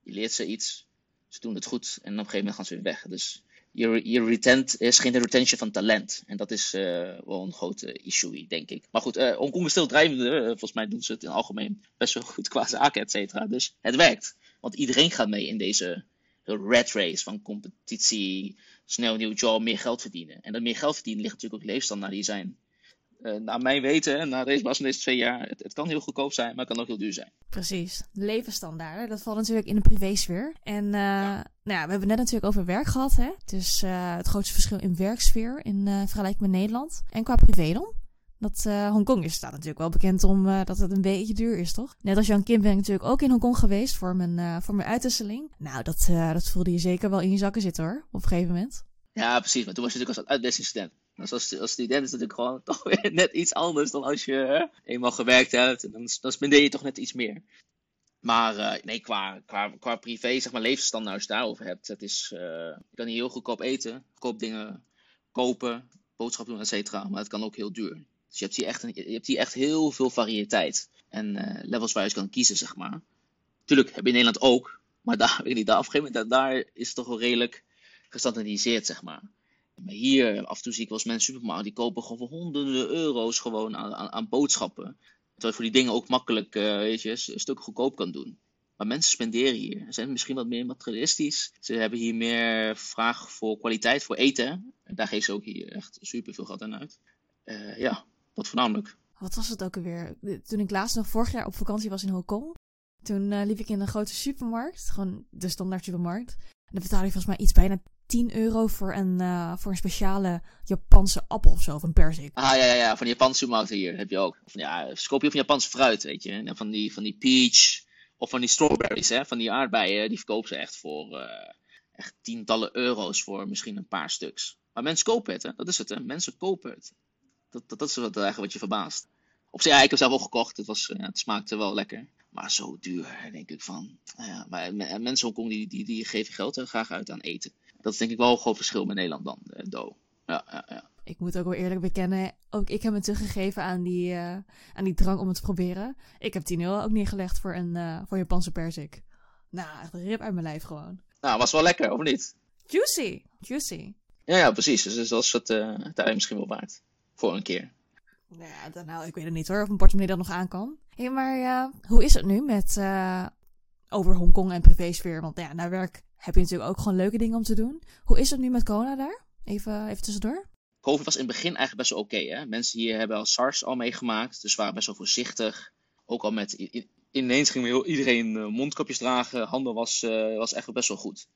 Speaker 3: je leert ze iets, ze doen het goed en op een gegeven moment gaan ze weer weg. Dus je, je retent, is geen retention van talent. En dat is uh, wel een grote issue, denk ik. Maar goed, uh, is stil drijvende. Uh, volgens mij doen ze het in het algemeen best wel goed qua zaken, et cetera. Dus het werkt. Want iedereen gaat mee in deze red race van competitie, snel nieuw job, meer geld verdienen. En dat meer geld verdienen ligt natuurlijk ook leefstandaard die zijn uh, naar mijn weten, na deze was van deze twee jaar, het, het, kan heel goedkoop zijn, maar het kan ook heel duur zijn.
Speaker 1: Precies. De levensstandaarden, dat valt natuurlijk in de privésfeer. En uh, ja. nou ja, we hebben net natuurlijk over werk gehad, hè. Dus uh, het grootste verschil in werksfeer in vergelijking met Nederland. En qua privé dan. Dat Hongkong is staat natuurlijk wel bekend om dat het een beetje duur is, toch? Net als Jan Kim ben ik natuurlijk ook in Hongkong geweest voor mijn, voor mijn uitwisseling. Nou, dat, dat voelde je zeker wel in je zakken zitten hoor, op een gegeven moment.
Speaker 3: Ja, precies. Maar toen was je natuurlijk als uitwisselingsstudent. Dus als, als student is het natuurlijk gewoon toch net iets anders dan als je eenmaal gewerkt hebt. En dan, dan spendeer je toch net iets meer. Maar uh, nee, qua, qua, qua privé, zeg maar, levensstandaard als je daarover hebt. Het is, uh, je kan hier heel goedkoop eten, goedkoop dingen kopen, boodschappen doen, et cetera. Maar het kan ook heel duur. Dus je hebt hier echt, je hebt hier echt heel veel variëteit. En uh, levels waar je kan kiezen, zeg maar. Tuurlijk heb je in Nederland ook. Maar daar, weet ik niet, daar, op daar, daar is het toch wel redelijk gestandardiseerd, zeg maar. Maar hier, af en toe zie ik wel eens mensen supermarkt, die kopen gewoon voor honderden euro's gewoon aan, aan, boodschappen. Terwijl je voor die dingen ook makkelijk, uh, weet je, een stuk goedkoop kan doen. Maar mensen spenderen hier. Ze zijn misschien wat meer materialistisch. Ze hebben hier meer vraag voor kwaliteit, voor eten. En daar geven ze ook hier echt super veel geld aan uit. Uh, ja, dat voornamelijk.
Speaker 1: Wat was het ook alweer? Toen ik laatst nog vorig jaar op vakantie was in Hongkong. Toen uh, liep ik in een grote supermarkt. Gewoon de standaard supermarkt. En dan betaalde je volgens mij iets bijna 10 euro voor een, uh, voor een speciale Japanse appel of zo, of een perzik.
Speaker 3: Ah ja, ja, ja, van Japanse supermarkten hier heb je ook. Van, ja, ze koop je van Japanse fruit, weet je. En van die, van die peach, of van die strawberries, hè, van die aardbeien, die verkopen ze echt voor uh, echt tientallen euro's voor misschien een paar stuks. Maar mensen kopen het, hè. dat is het, hè. mensen kopen het. Dat, dat, dat is wat, eigenlijk wat je verbaast. Op zich, ja, ik heb zelf ook gekocht, het, was, ja, het smaakte wel lekker. Maar zo duur, denk ik van. Ja, maar mensen Hongkong die, die, die geven geld graag uit aan eten. Dat is denk ik wel een groot verschil met Nederland dan, uh, Do. Ja, ja, ja.
Speaker 1: Ik moet ook wel eerlijk bekennen, ook ik heb me teruggegeven aan die, uh, aan die drang om het te proberen. Ik heb 10 euro ook neergelegd voor een uh, voor Japanse perzik. Nou, echt een rip uit mijn lijf gewoon.
Speaker 3: Nou, was wel lekker, of niet?
Speaker 1: Juicy, juicy.
Speaker 3: Ja, ja precies. Dus dat is het uh, daar misschien wel waard. Voor een keer.
Speaker 1: Nou ja, dan, nou, ik weet het niet hoor, of een portemonnee dat nog aan kan. Hey, maar hoe is het nu met over Hongkong en privésfeer? Want ja, naar werk heb je natuurlijk ook gewoon leuke dingen om te doen. Hoe is het nu met corona daar? Even, even tussendoor.
Speaker 3: COVID was in het begin eigenlijk best wel oké. Mensen hier hebben al SARS al meegemaakt, dus waren best wel voorzichtig. Ook al met ineens ging iedereen uh, mondkapjes dragen, handen was, uh, was echt best wel goed.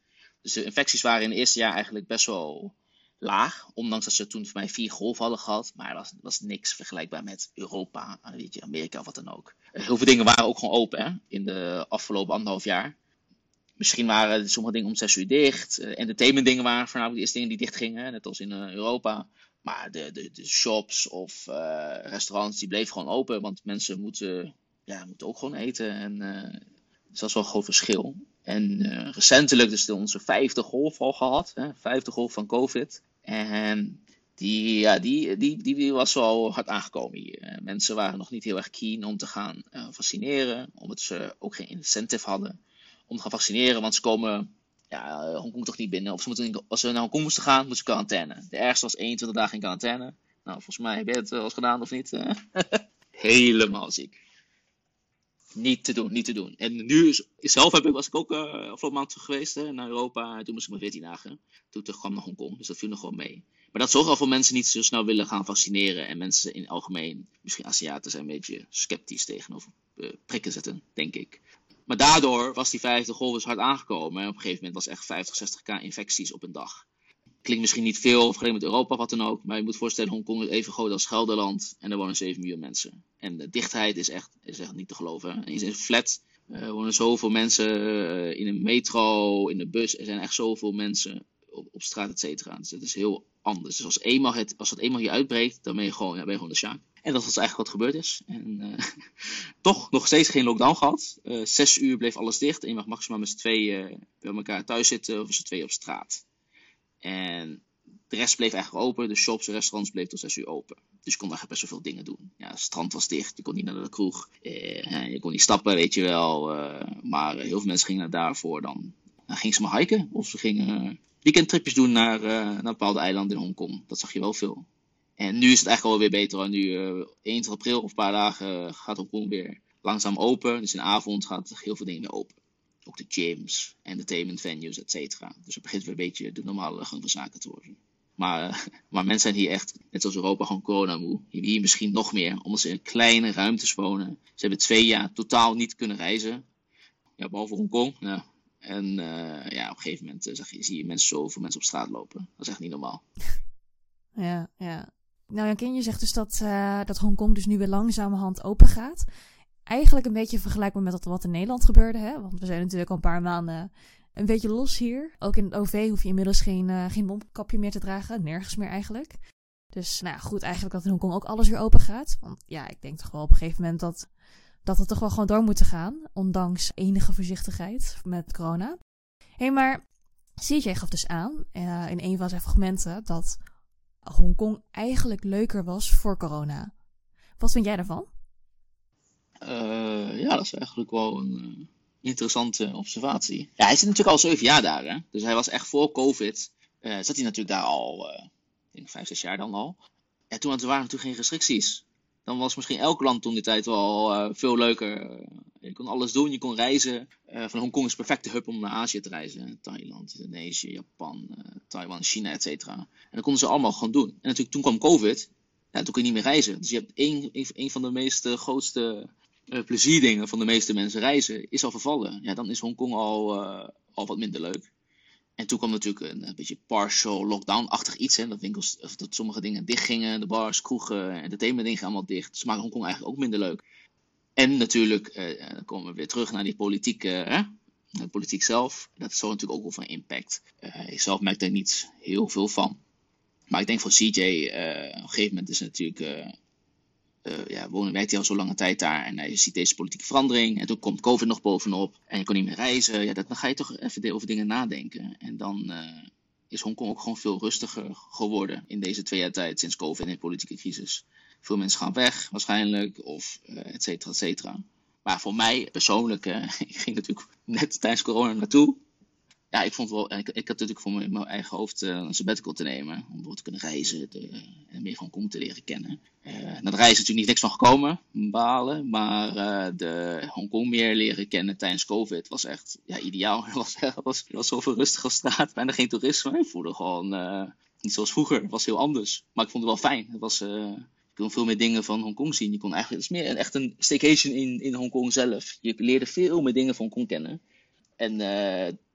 Speaker 3: Dus de infecties waren in het eerste jaar eigenlijk best wel laag. Ondanks dat ze toen voor mij vier golven hadden gehad. Maar dat was, was niks vergelijkbaar met Europa, weet je, Amerika of wat dan ook. Heel veel dingen waren ook gewoon open hè, in de afgelopen anderhalf jaar. Misschien waren sommige dingen om zes uur dicht. Uh, entertainment dingen waren voornamelijk de eerste dingen die dicht gingen, net als in uh, Europa. Maar de, de, de shops of uh, restaurants die bleven gewoon open, want mensen moeten, ja, moeten ook gewoon eten. En, dat is wel een groot verschil. En recentelijk dus onze vijfde golf al gehad, hè, vijfde golf van COVID. En die, ja, die, die, die, was wel hard aangekomen hier. Mensen waren nog niet heel erg keen om te gaan vaccineren, omdat ze ook geen incentive hadden om te gaan vaccineren, want ze komen ja, Hongkong toch niet binnen. Of ze moeten, als ze naar Hongkong moesten gaan, moeten ze quarantaine. De ergste was 21 dagen in quarantaine. Nou, volgens mij heb je het wel eens gedaan of niet? Helemaal ziek. Niet te doen, niet te doen. En nu zelf heb ik, was ik ook uh, afgelopen maand geweest hè, naar Europa. Toen moest ik maar 14 dagen. Toen kwam naar Hongkong. Dus dat viel nog wel mee. Maar dat zorgt al voor mensen niet zo snel willen gaan vaccineren. En mensen in het algemeen, misschien Aziaten, zijn een beetje sceptisch tegenover prikken zetten, denk ik. Maar daardoor was die vijfde golf dus hard aangekomen. En op een gegeven moment was echt 50, 60k infecties op een dag. Klinkt misschien niet veel vergeleken met Europa, wat dan ook. Maar je moet voorstellen, Hongkong is even groot als Gelderland. En er wonen 7 miljoen mensen. En de dichtheid is echt, is echt niet te geloven. En in een flat uh, wonen zoveel mensen. Uh, in een metro, in de bus. Er zijn echt zoveel mensen op, op straat, et cetera. Dus het is heel anders. Dus als, eenmaal het, als het eenmaal hier uitbreekt, dan ben je gewoon, ja, ben je gewoon de sjaak. En dat is eigenlijk wat gebeurd is. En uh, toch nog steeds geen lockdown gehad. Uh, zes uur bleef alles dicht. En je mag maximaal met z'n tweeën uh, bij elkaar thuis zitten of met z'n tweeën op straat. En de rest bleef eigenlijk open. De shops en restaurants bleven tot zes uur open. Dus je kon eigenlijk best wel veel dingen doen. Ja, het strand was dicht. Je kon niet naar de kroeg. je kon niet stappen, weet je wel. maar heel veel mensen gingen daarvoor dan. Dan gingen ze maar hiken. Of ze gingen weekendtripjes doen naar, naar bepaalde eilanden in Hongkong. Dat zag je wel veel. En nu is het eigenlijk alweer beter. Nu uh, 1 april of een paar dagen uh, gaat Hongkong weer langzaam open. Dus in de avond gaat heel veel dingen weer open. Ook de gyms, entertainment venues, et cetera. Dus het begint weer een beetje de normale gang van zaken te worden. Maar, uh, maar mensen zijn hier echt, net zoals Europa, gewoon coronamoe. Hier misschien nog meer, omdat ze in kleine ruimtes wonen. Ze hebben twee jaar totaal niet kunnen reizen. Ja, behalve Hongkong. En ja, op een gegeven moment zag je, zie je mensen zoveel mensen op straat lopen. Dat is echt niet normaal.
Speaker 1: Ja, ja. Nou, Jan Kin, je zegt dus dat, uh, dat Hongkong dus nu weer langzamerhand open gaat. Eigenlijk een beetje vergelijkbaar met wat in Nederland gebeurde, hè? Want we zijn natuurlijk al een paar maanden een beetje los hier. Ook in het OV hoef je inmiddels geen, uh, geen mondkapje meer te dragen. Nergens meer eigenlijk. Dus nou goed, eigenlijk dat in Hongkong ook alles weer open gaat. Want ja, ik denk toch wel op een gegeven moment dat, dat het toch wel gewoon door moet gaan. Ondanks enige voorzichtigheid met corona. Hé, hey, maar CJ gaf dus aan uh, in een van zijn fragmenten dat Hongkong eigenlijk leuker was voor corona. Wat vind jij daarvan?
Speaker 3: Uh, ja, dat is eigenlijk wel een, interessante observatie. Ja, hij zit natuurlijk al zeven jaar daar. Hè? Dus hij was echt voor COVID. Uh, zat hij natuurlijk daar al, ik denk vijf, zes jaar dan al. Ja, toen waren er natuurlijk geen restricties. Dan was misschien elk land toen die tijd wel uh, veel leuker. Je kon alles doen, je kon reizen. van Hongkong is perfecte hub om naar Azië te reizen. Thailand, Indonesië, Japan, Taiwan, China, et cetera. En dat konden ze allemaal gewoon doen. En natuurlijk toen kwam COVID. Ja, toen kon je niet meer reizen. Dus je hebt één, een van de meest grootste plezierdingen van de meeste mensen reizen is al vervallen. Ja, dan is Hongkong al, al wat minder leuk. En toen kwam natuurlijk een, een beetje partial lockdown-achtig iets. Hè, dat, winkels, of dat sommige dingen dicht gingen, de bars, kroegen, entertainment gingen allemaal dicht. Dus maakte Hongkong eigenlijk ook minder leuk. En natuurlijk, uh, dan komen we weer terug naar die politiek, hè, de politiek zelf. Dat is natuurlijk ook wel van impact. ik zelf merk daar niet heel veel van. Maar ik denk voor CJ, op een gegeven moment is het natuurlijk uh, ja, wonen, werkt hij al zo lange tijd daar en hij ziet deze politieke verandering. En toen komt COVID nog bovenop en je kon niet meer reizen. Ja, dat, dan ga je toch even over dingen nadenken. En dan uh, is Hongkong ook gewoon veel rustiger geworden in deze twee jaar tijd sinds COVID en de politieke crisis. Veel mensen gaan weg waarschijnlijk, of uh, et cetera, et cetera. Maar voor mij persoonlijk, ik ging natuurlijk net tijdens corona naartoe ja, ik vond wel, ik, ik had natuurlijk voor mijn, mijn eigen hoofd uh, een sabbatical te nemen. Om door te kunnen reizen en meer van Hongkong te leren kennen. Uh, de reis is natuurlijk niet niks van gekomen, balen. Maar de Hongkong meer leren kennen tijdens COVID was echt ja, ideaal. Het was, was, was zoveel rustig als straat, bijna geen toerisme. Ik voelde gewoon niet zoals vroeger, het was heel anders. Maar ik vond het wel fijn. Het was, je kon veel meer dingen van Hongkong zien. Je kon eigenlijk, het is meer echt een staycation in, in Hongkong zelf. Je leerde veel meer dingen van Hongkong kennen. En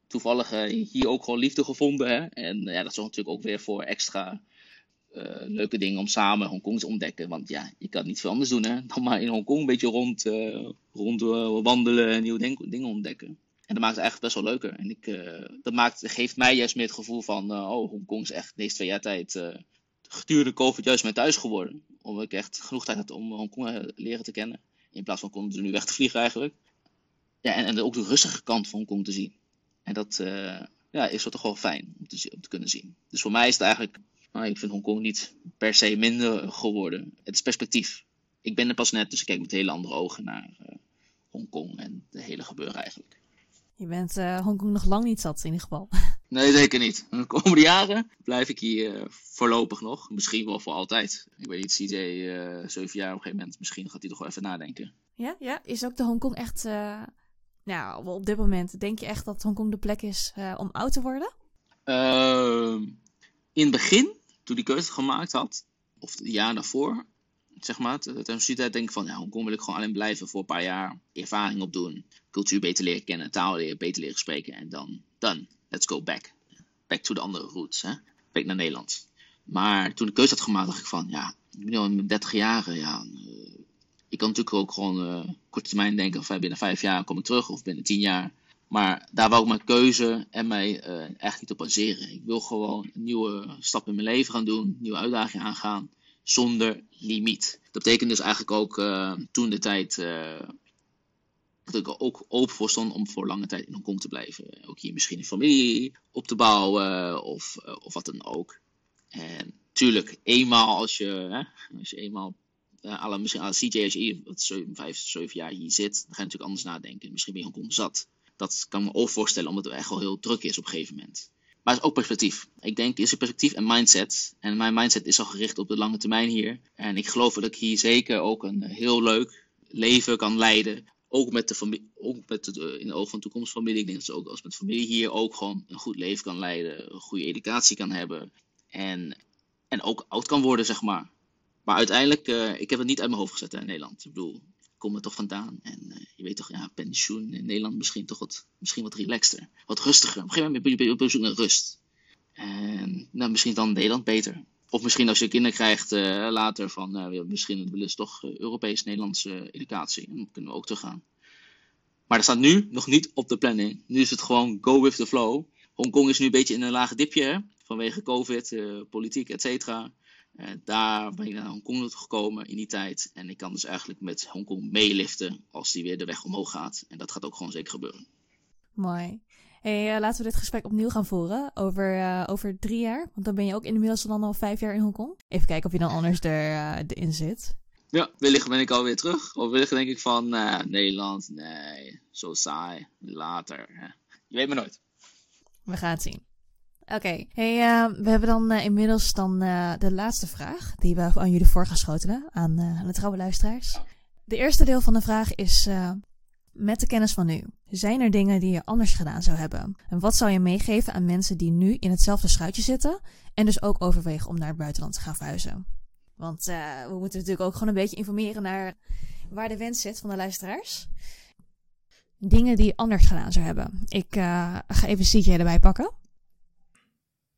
Speaker 3: toevallig uh, hier ook gewoon liefde gevonden. Hè? En ja, dat zorgt natuurlijk ook weer voor extra uh, leuke dingen om samen Hongkong te ontdekken. Want ja, je kan niet veel anders doen hè? dan maar in Hongkong een beetje rond, uh, rond wandelen en nieuwe dingen ontdekken. En dat maakt het eigenlijk best wel leuker. En ik, dat maakt, geeft mij juist meer het gevoel van, oh, Hongkong is echt deze twee jaar tijd gedurende COVID juist mijn thuis geworden. Omdat ik echt genoeg tijd had om Hongkong leren te kennen. In plaats van continu weg te vliegen eigenlijk. Ja, en, en ook de rustige kant van Hongkong te zien. En dat uh, ja, is toch wel fijn om te, om te, kunnen zien. Dus voor mij is het eigenlijk, nou, ik vind Hongkong niet per se minder geworden. Het is perspectief. Ik ben er pas net, dus ik kijk met hele andere ogen naar uh, Hongkong en de hele gebeuren eigenlijk.
Speaker 1: Je bent uh, Hongkong nog lang niet zat in ieder geval.
Speaker 3: Nee, zeker niet. De komende jaren blijf ik hier voorlopig nog. Misschien wel voor altijd. Ik weet niet, CJ, zeven jaar op een gegeven moment. Misschien gaat hij toch wel even nadenken.
Speaker 1: Ja, ja. Is ook de Hongkong echt nou, op dit moment, denk je echt dat Hongkong de plek is uh, om oud te worden?
Speaker 3: Uh, in het begin, toen die keuze gemaakt had, of het jaar daarvoor, zeg maar, tijdens studie denk ik van, ja, Hongkong wil ik gewoon alleen blijven voor een paar jaar, ervaring opdoen, cultuur beter leren kennen, taal leren, beter leren spreken en dan, dan, let's go back. Back to de andere roots, hè. Back naar Nederland. Maar toen de keuze had gemaakt, dacht ik van, ja, ik ben al in 30 jaar, ja, ik kan natuurlijk ook gewoon uh, korte termijn denken van binnen vijf jaar kom ik terug of binnen tien jaar. Maar daar wou ik mijn keuze en mij uh, echt niet op baseren. Ik wil gewoon een nieuwe stap in mijn leven gaan doen, nieuwe uitdagingen aangaan, zonder limiet. Dat betekent dus eigenlijk ook uh, toen de tijd dat ik er ook open voor stond om voor lange tijd in Hongkong te blijven. Ook hier misschien een familie op te bouwen of, of wat dan ook. En tuurlijk, eenmaal als je, hè, als je eenmaal uh, misschien alle CJ, als hier wat 7, 5, 7 jaar hier zit, dan ga je natuurlijk anders nadenken. Misschien ben je Hongkong zat. Dat kan ik me ook voorstellen, omdat het echt wel heel druk is op een gegeven moment. Maar het is ook perspectief. Ik denk, is het perspectief en mindset. En mijn mindset is al gericht op de lange termijn hier. En ik geloof dat ik hier zeker ook een heel leuk leven kan leiden. Ook met de familie, ook met de, in de ogen van toekomstfamilie. Ik denk dat ze ook als met familie hier ook gewoon een goed leven kan leiden. Een goede educatie kan hebben. En, en ook oud kan worden, zeg maar. Maar uiteindelijk, uh, ik heb het niet uit mijn hoofd gezet in Nederland. Ik bedoel, ik kom er toch vandaan. En uh, je weet toch, ja, pensioen in Nederland misschien toch wat, misschien wat relaxter. Wat rustiger. Op een gegeven moment ben je op zoek naar rust. En nou, misschien dan Nederland beter. Of misschien als je kinderen krijgt uh, later van, misschien willen ze toch Europees-Nederlandse educatie. Dan kunnen we ook teruggaan. Maar dat staat nu nog niet op de planning. Nu is het gewoon go with the flow. Hongkong is nu een beetje in een lage dipje. Vanwege COVID, politiek, et cetera. Uh, daar ben ik naar Hongkong gekomen in die tijd. En ik kan dus eigenlijk met Hongkong meeliften als die weer de weg omhoog gaat. En dat gaat ook gewoon zeker gebeuren.
Speaker 1: Mooi. Hey, uh, laten we dit gesprek opnieuw gaan voeren over, uh, over drie jaar. Want dan ben je ook inmiddels dan al vijf jaar in Hongkong. Even kijken of je dan anders er, erin zit.
Speaker 3: Ja, wellicht ben ik alweer terug. Of wellicht denk ik van, uh, Nederland, nee, zo saai, later. Hè. Je weet maar nooit.
Speaker 1: We gaan het zien. Oké, uh, we hebben dan uh, inmiddels dan de laatste vraag die we aan jullie voor gaan schotelen, aan, aan de trouwe luisteraars. De eerste deel van de vraag is, met de kennis van nu, zijn er dingen die je anders gedaan zou hebben? En wat zou je meegeven aan mensen die nu in hetzelfde schuitje zitten en dus ook overwegen om naar het buitenland te gaan verhuizen? Want we moeten natuurlijk ook gewoon een beetje informeren naar waar de wens zit van de luisteraars. Dingen die je anders gedaan zou hebben. Ik ga even CJ erbij pakken.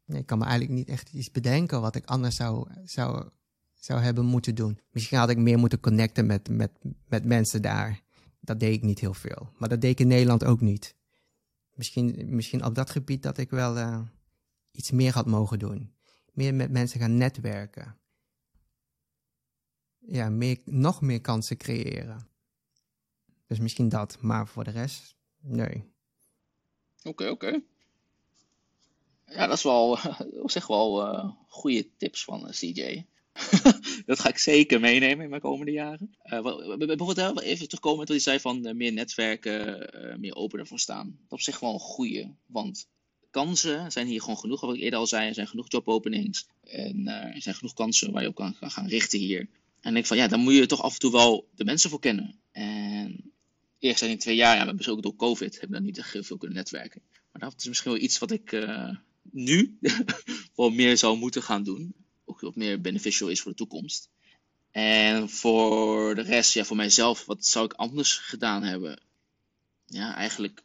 Speaker 2: Ik kan me eigenlijk niet echt iets bedenken wat ik anders zou, zou, zou hebben moeten doen. Misschien had ik meer moeten connecten met, met, met mensen daar. Dat deed ik niet heel veel. Maar dat deed ik in Nederland ook niet. Misschien, misschien op dat gebied dat ik wel uh, iets meer had mogen doen. Meer met mensen gaan netwerken ja, meer, nog meer kansen creëren. Dus misschien dat, maar voor de rest, nee.
Speaker 3: Oké, oké. Ja, dat is wel, op zich wel uh, goede tips van eh, CJ. dat ga ik zeker meenemen in mijn komende jaren. Uh, bijvoorbeeld even terugkomen wat hij zei van meer netwerken, meer open ervoor staan. Dat is op zich wel een goede, want kansen zijn hier gewoon genoeg. Wat ik eerder al zei, er zijn genoeg jobopenings. En er zijn genoeg kansen waar je op kan gaan richten hier. En ik van ja, dan moet je toch af en toe wel de mensen voor kennen. En eerst zijn in twee jaar, ja, dus ook door COVID, hebben we dan niet echt heel veel kunnen netwerken. Maar dat is misschien wel iets wat ik nu wel meer zou moeten gaan doen. Ook wat meer beneficial is voor de toekomst. En voor de rest, ja, voor mijzelf, wat zou ik anders gedaan hebben? Ja, eigenlijk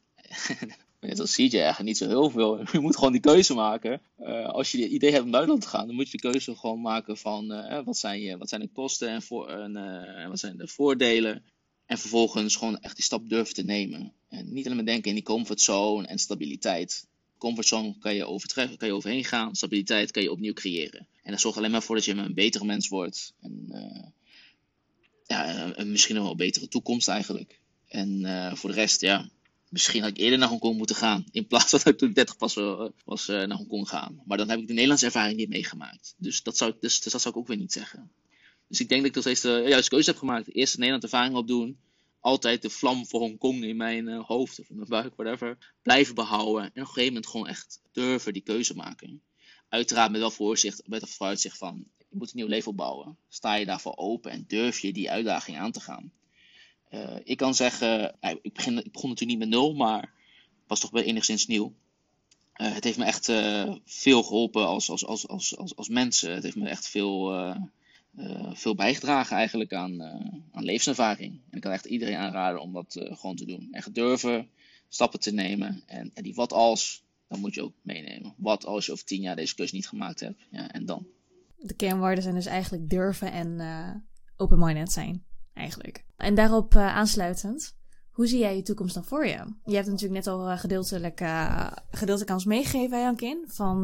Speaker 3: net als CJ eigenlijk niet zo heel veel. Je moet gewoon die keuze maken. Uh, als je het idee hebt om buitenland te gaan, dan moet je de keuze gewoon maken van uh, wat, zijn je, wat zijn de kosten en, voor, en uh, wat zijn de voordelen. En vervolgens gewoon echt die stap durven te nemen. En niet alleen maar denken in die comfortzone en stabiliteit. Comfortzone kan je overtreffen, kan je overheen gaan. Stabiliteit kan je opnieuw creëren. En dat zorgt alleen maar voor dat je een betere mens wordt. En ja, misschien nog wel een betere toekomst eigenlijk. En voor de rest, ja, misschien had ik eerder naar Hongkong moeten gaan. In plaats van dat ik toen 30 pas uh, was naar Hongkong gaan. Maar dan heb ik de Nederlandse ervaring niet meegemaakt. Dus dat, zou dus, dus dat zou ik ook weer niet zeggen. Dus ik denk dat ik nog steeds de juiste keuze heb gemaakt. Eerst de Nederlandse ervaring opdoen. Altijd de vlam voor Hongkong in mijn uh, hoofd of in mijn buik, whatever. Blijven behouden. En op een gegeven moment gewoon echt durven die keuze maken. Uiteraard met wel voorzicht, met een vooruitzicht van... Je moet een nieuw leven opbouwen. Sta je daarvoor open en durf je die uitdaging aan te gaan. Uh, ik kan zeggen, uh, ik, begin, ik begon natuurlijk niet met nul, maar was toch wel enigszins nieuw. Uh, het heeft me echt veel geholpen als, als, als, als, als, als mensen. Het heeft me echt veel, veel bijgedragen eigenlijk aan, aan levenservaring. En ik kan echt iedereen aanraden om dat gewoon te doen. Echt durven stappen te nemen. En, en die wat als, dan moet je ook meenemen. Wat als je over tien jaar deze keuze niet gemaakt hebt. Ja, en dan?
Speaker 1: De kernwoorden zijn dus eigenlijk durven en open-minded zijn eigenlijk. En daarop aansluitend, hoe zie jij je toekomst dan voor je? Je hebt natuurlijk net al gedeeltelijk, uh, gedeeltelijk aan ons meegegeven, Jankin. Van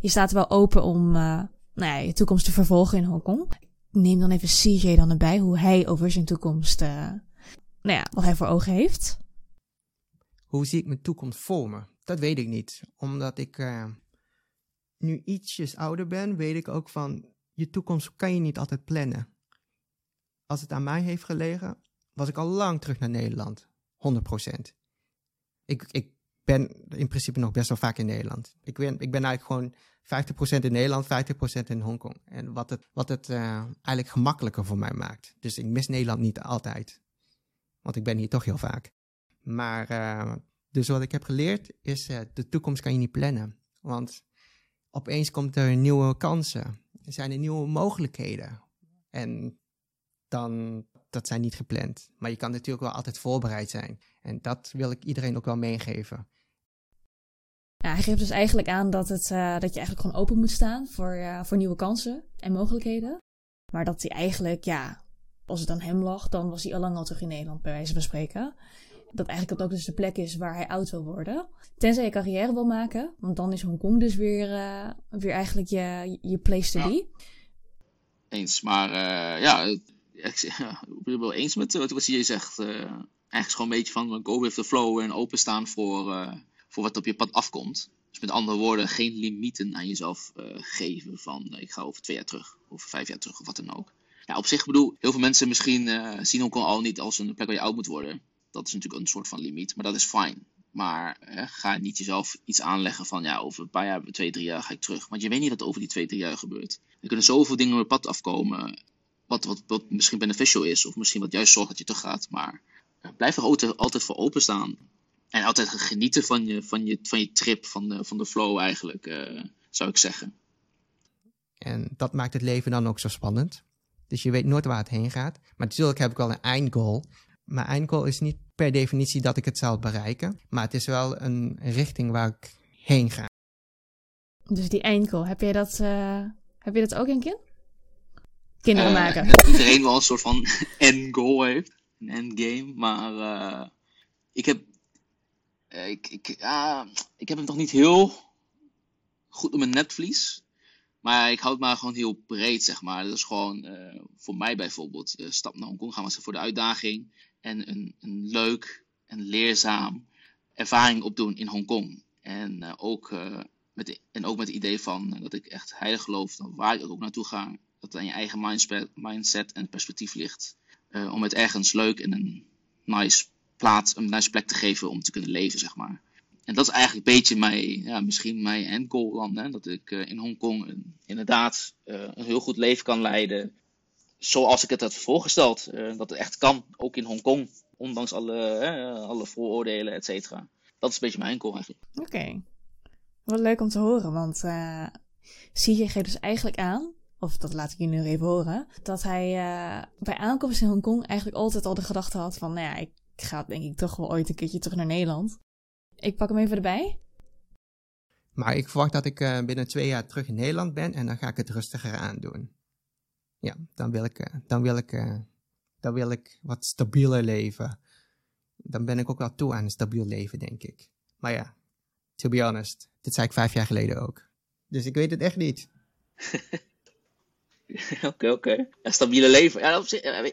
Speaker 1: je staat wel open om nou je toekomst te vervolgen in Hongkong. Neem dan even CJ dan erbij, hoe hij over zijn toekomst, nou ja, wat hij voor ogen heeft.
Speaker 2: Hoe zie ik mijn toekomst voor me? Dat weet ik niet. Omdat ik nu ietsjes ouder ben, weet ik ook van je toekomst kan je niet altijd plannen als het aan mij heeft gelegen, was ik al lang terug naar Nederland. 100%. Ik, ik ben in principe nog best wel vaak in Nederland. Ik ben, ik ben eigenlijk gewoon 50% in Nederland, 50% in Hongkong. En wat het, wat het uh, eigenlijk gemakkelijker voor mij maakt. Dus ik mis Nederland niet altijd. Want ik ben hier toch heel vaak. Maar uh, dus wat ik heb geleerd is, uh, de toekomst kan je niet plannen. Want opeens komt er nieuwe kansen. Er zijn er nieuwe mogelijkheden. En dan dat zijn niet gepland. Maar je kan natuurlijk wel altijd voorbereid zijn. En dat wil ik iedereen ook wel meegeven.
Speaker 1: Hij geeft dus eigenlijk aan dat, het, uh, dat je eigenlijk gewoon open moet staan voor, uh, voor nieuwe kansen en mogelijkheden. Maar dat hij eigenlijk, ja, als het aan hem lag, dan was hij al lang al terug in Nederland, bij wijze van spreken. Dat eigenlijk dat ook dus de plek is waar hij oud wil worden. Tenzij je carrière wil maken, want dan is Hongkong dus weer, uh, weer eigenlijk je, je place to be.
Speaker 3: Eens, maar ja, ik ben het wel eens met wat, je zegt. Eigenlijk gewoon een beetje van go with the flow en openstaan voor, voor wat op je pad afkomt. Dus met andere woorden, geen limieten aan jezelf uh, geven van ik ga over twee jaar terug, over vijf jaar terug of wat dan ook. Ja, op zich bedoel, heel veel mensen misschien uh, zien Hongkong al niet als een plek waar je oud moet worden. Dat is natuurlijk een soort van limiet, maar dat is fijn. Maar ga niet jezelf iets aanleggen van ja, over een paar jaar, twee, drie jaar ga ik terug. Want je weet niet wat over die twee, drie jaar gebeurt. Er kunnen zoveel dingen op het pad afkomen. Wat, wat, wat misschien beneficial is, of misschien wat juist zorgt dat je terug gaat. Maar blijf er altijd voor openstaan. En altijd genieten van je, van je, van je trip, van de, van de flow eigenlijk, uh, zou ik zeggen.
Speaker 2: En dat maakt het leven dan ook zo spannend. Dus je weet nooit waar het heen gaat. Maar natuurlijk heb ik wel een eindgoal. Mijn eindgoal is niet per definitie dat ik het zal bereiken. Maar het is wel een richting waar ik heen ga.
Speaker 1: Dus die eindgoal, heb je dat, uh, heb je dat ook een keer? Kinderen uh, maken.
Speaker 3: Iedereen wel een soort van endgoal heeft. Een endgame. Maar uh, ik heb... Ik, ik, ik heb hem toch niet heel goed op mijn netvlies. Maar ik houd het maar gewoon heel breed, zeg maar. Dat is gewoon uh, voor mij bijvoorbeeld. Uh, stap naar Hongkong gaan we voor de uitdaging. En een, een leuk en leerzaam ervaring opdoen in Hongkong. En, ook, met, en ook met het idee van dat ik echt heilig geloof dat waar ik ook naartoe ga. Dat het aan je eigen mindset en perspectief ligt. om het ergens leuk en een nice plaats, een plek te geven om te kunnen leven, zeg maar. En dat is eigenlijk een beetje mijn, ja, misschien mijn endgoal dan. Hè? Dat ik uh, in Hongkong inderdaad uh, een heel goed leven kan leiden. Zoals ik het had voorgesteld. Uh, dat het echt kan, ook in Hongkong. Ondanks alle, alle vooroordelen, et cetera. Dat is een beetje mijn endgoal eigenlijk.
Speaker 1: Oké. Wat leuk om te horen, want je geeft dus eigenlijk aan of dat laat ik je nu even horen, dat hij uh, bij aankomst in Hongkong eigenlijk altijd al de gedachte had van, nou ja, ik ga denk ik toch wel ooit een keertje terug naar Nederland. Ik pak hem even erbij.
Speaker 2: Maar ik verwacht dat ik uh, binnen twee jaar terug in Nederland ben en dan ga ik het rustiger aandoen. Ja, dan wil ik, uh, dan wil ik, uh, dan wil ik wat stabieler leven. Dan ben ik ook wel toe aan een stabiel leven, denk ik. Maar ja, to be honest, dit zei ik vijf jaar geleden ook. Dus ik weet het echt niet.
Speaker 3: Oké, oké. Okay. Stabiele leven. Ja,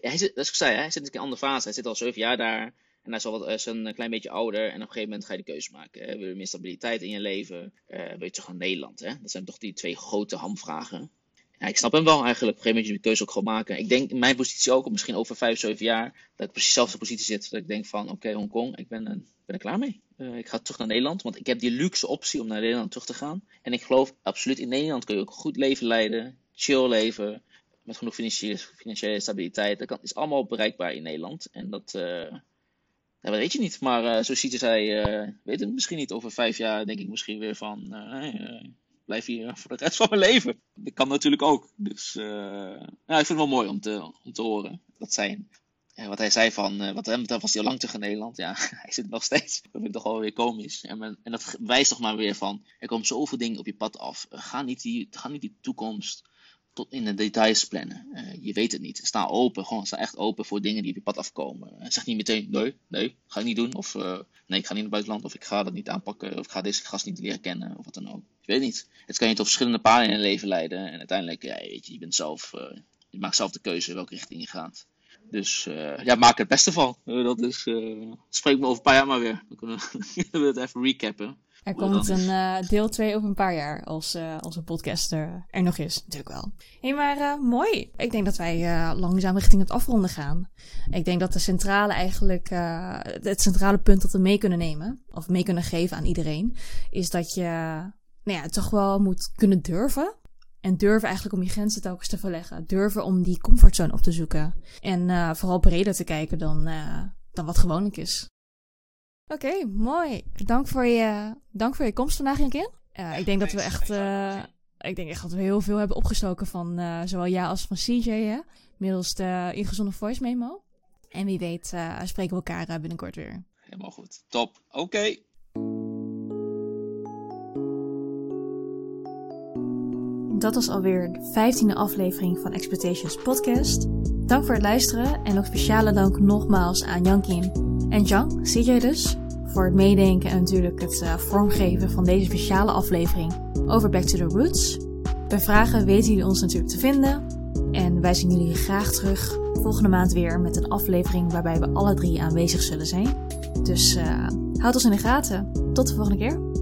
Speaker 3: hij zit, dat is ik zei, hij zit in een andere fase. Hij zit al zeven jaar daar. En hij is, al wat, is een klein beetje ouder. En op een gegeven moment ga je de keuze maken. Hè? Wil je meer stabiliteit in je leven? Uh, wil je terug naar Nederland? Hè? Dat zijn toch die twee grote hamvragen. Ja, ik snap hem wel eigenlijk. Op een gegeven moment je de keuze ook gewoon maken. Ik denk in mijn positie ook, misschien over vijf, zeven jaar, dat ik precies dezelfde positie zit. Dat ik denk van, oké Hongkong, ik ben, ben er klaar mee. Uh, ik ga terug naar Nederland, want ik heb die luxe optie om naar Nederland terug te gaan. En ik geloof absoluut in Nederland kun je ook een goed leven leiden, chill leven, met genoeg financiële, financiële stabiliteit. Dat is allemaal bereikbaar in Nederland. En dat, ja, dat weet je niet. Maar uh, zo ziet hij, uh, weet het misschien niet. Over vijf jaar denk ik misschien weer van, blijf hier voor de rest van mijn leven. Dat kan natuurlijk ook. Dus ja, ik vind het wel mooi om te, om te horen. Dat zijn, wat hij zei van, wat hem was hij al lang terug in Nederland. Ja, hij zit nog steeds. Dat vind ik toch wel weer komisch. En, en dat wijst toch maar weer van, er komen zoveel dingen op je pad af. Ga niet die, ga niet die toekomst tot in de details plannen. Uh, je weet het niet. Sta open, gewoon sta echt open voor dingen die op je pad afkomen. Uh, zeg niet meteen, nee, nee, ga ik niet doen. Of uh, nee, ik ga niet naar het buitenland. Of ik ga dat niet aanpakken. Of ik ga deze gast niet leren kennen. Of wat dan ook. Je weet niet. Het kan je tot verschillende paden in je leven leiden. En uiteindelijk, ja, weet je, je bent zelf, je maakt zelf de keuze welke richting je gaat. Dus ja, maak er het beste van. dat is, spreek me over een paar jaar maar weer. Dan kunnen we het even recappen.
Speaker 1: Er komt een uh, deel 2 over een paar jaar als uh, onze podcast er, er, nog is, natuurlijk wel. Hé, hey, maar uh, mooi. Ik denk dat wij langzaam richting het afronden gaan. Ik denk dat de centrale eigenlijk, het centrale punt dat we mee kunnen nemen, of mee kunnen geven aan iedereen, is dat je nou ja, toch wel moet kunnen durven. En durven eigenlijk om je grenzen telkens te verleggen. Durven om die comfortzone op te zoeken. En vooral breder te kijken dan, dan wat gewoonlijk is. Oké, okay, mooi. Dank voor je, dank voor je komst vandaag, Jankin. Uh, ik denk dat we echt, uh, ik denk echt dat we heel veel hebben opgestoken van uh, zowel jij als van CJ, hè? middels de ingezonde voice memo. En wie weet spreken we elkaar binnenkort weer.
Speaker 3: Helemaal goed. Top. Oké. Okay.
Speaker 1: Dat was alweer de vijftiende aflevering van Expectations Podcast. Dank voor het luisteren en nog speciale dank nogmaals aan Jankin en Jang, zie jij dus, voor het meedenken en natuurlijk het uh, vormgeven van deze speciale aflevering over Back to the Roots. Bij vragen weten jullie ons natuurlijk te vinden. En wij zien jullie graag terug volgende maand weer met een aflevering waarbij we alle drie aanwezig zullen zijn. Dus uh, houd ons in de gaten. Tot de volgende keer.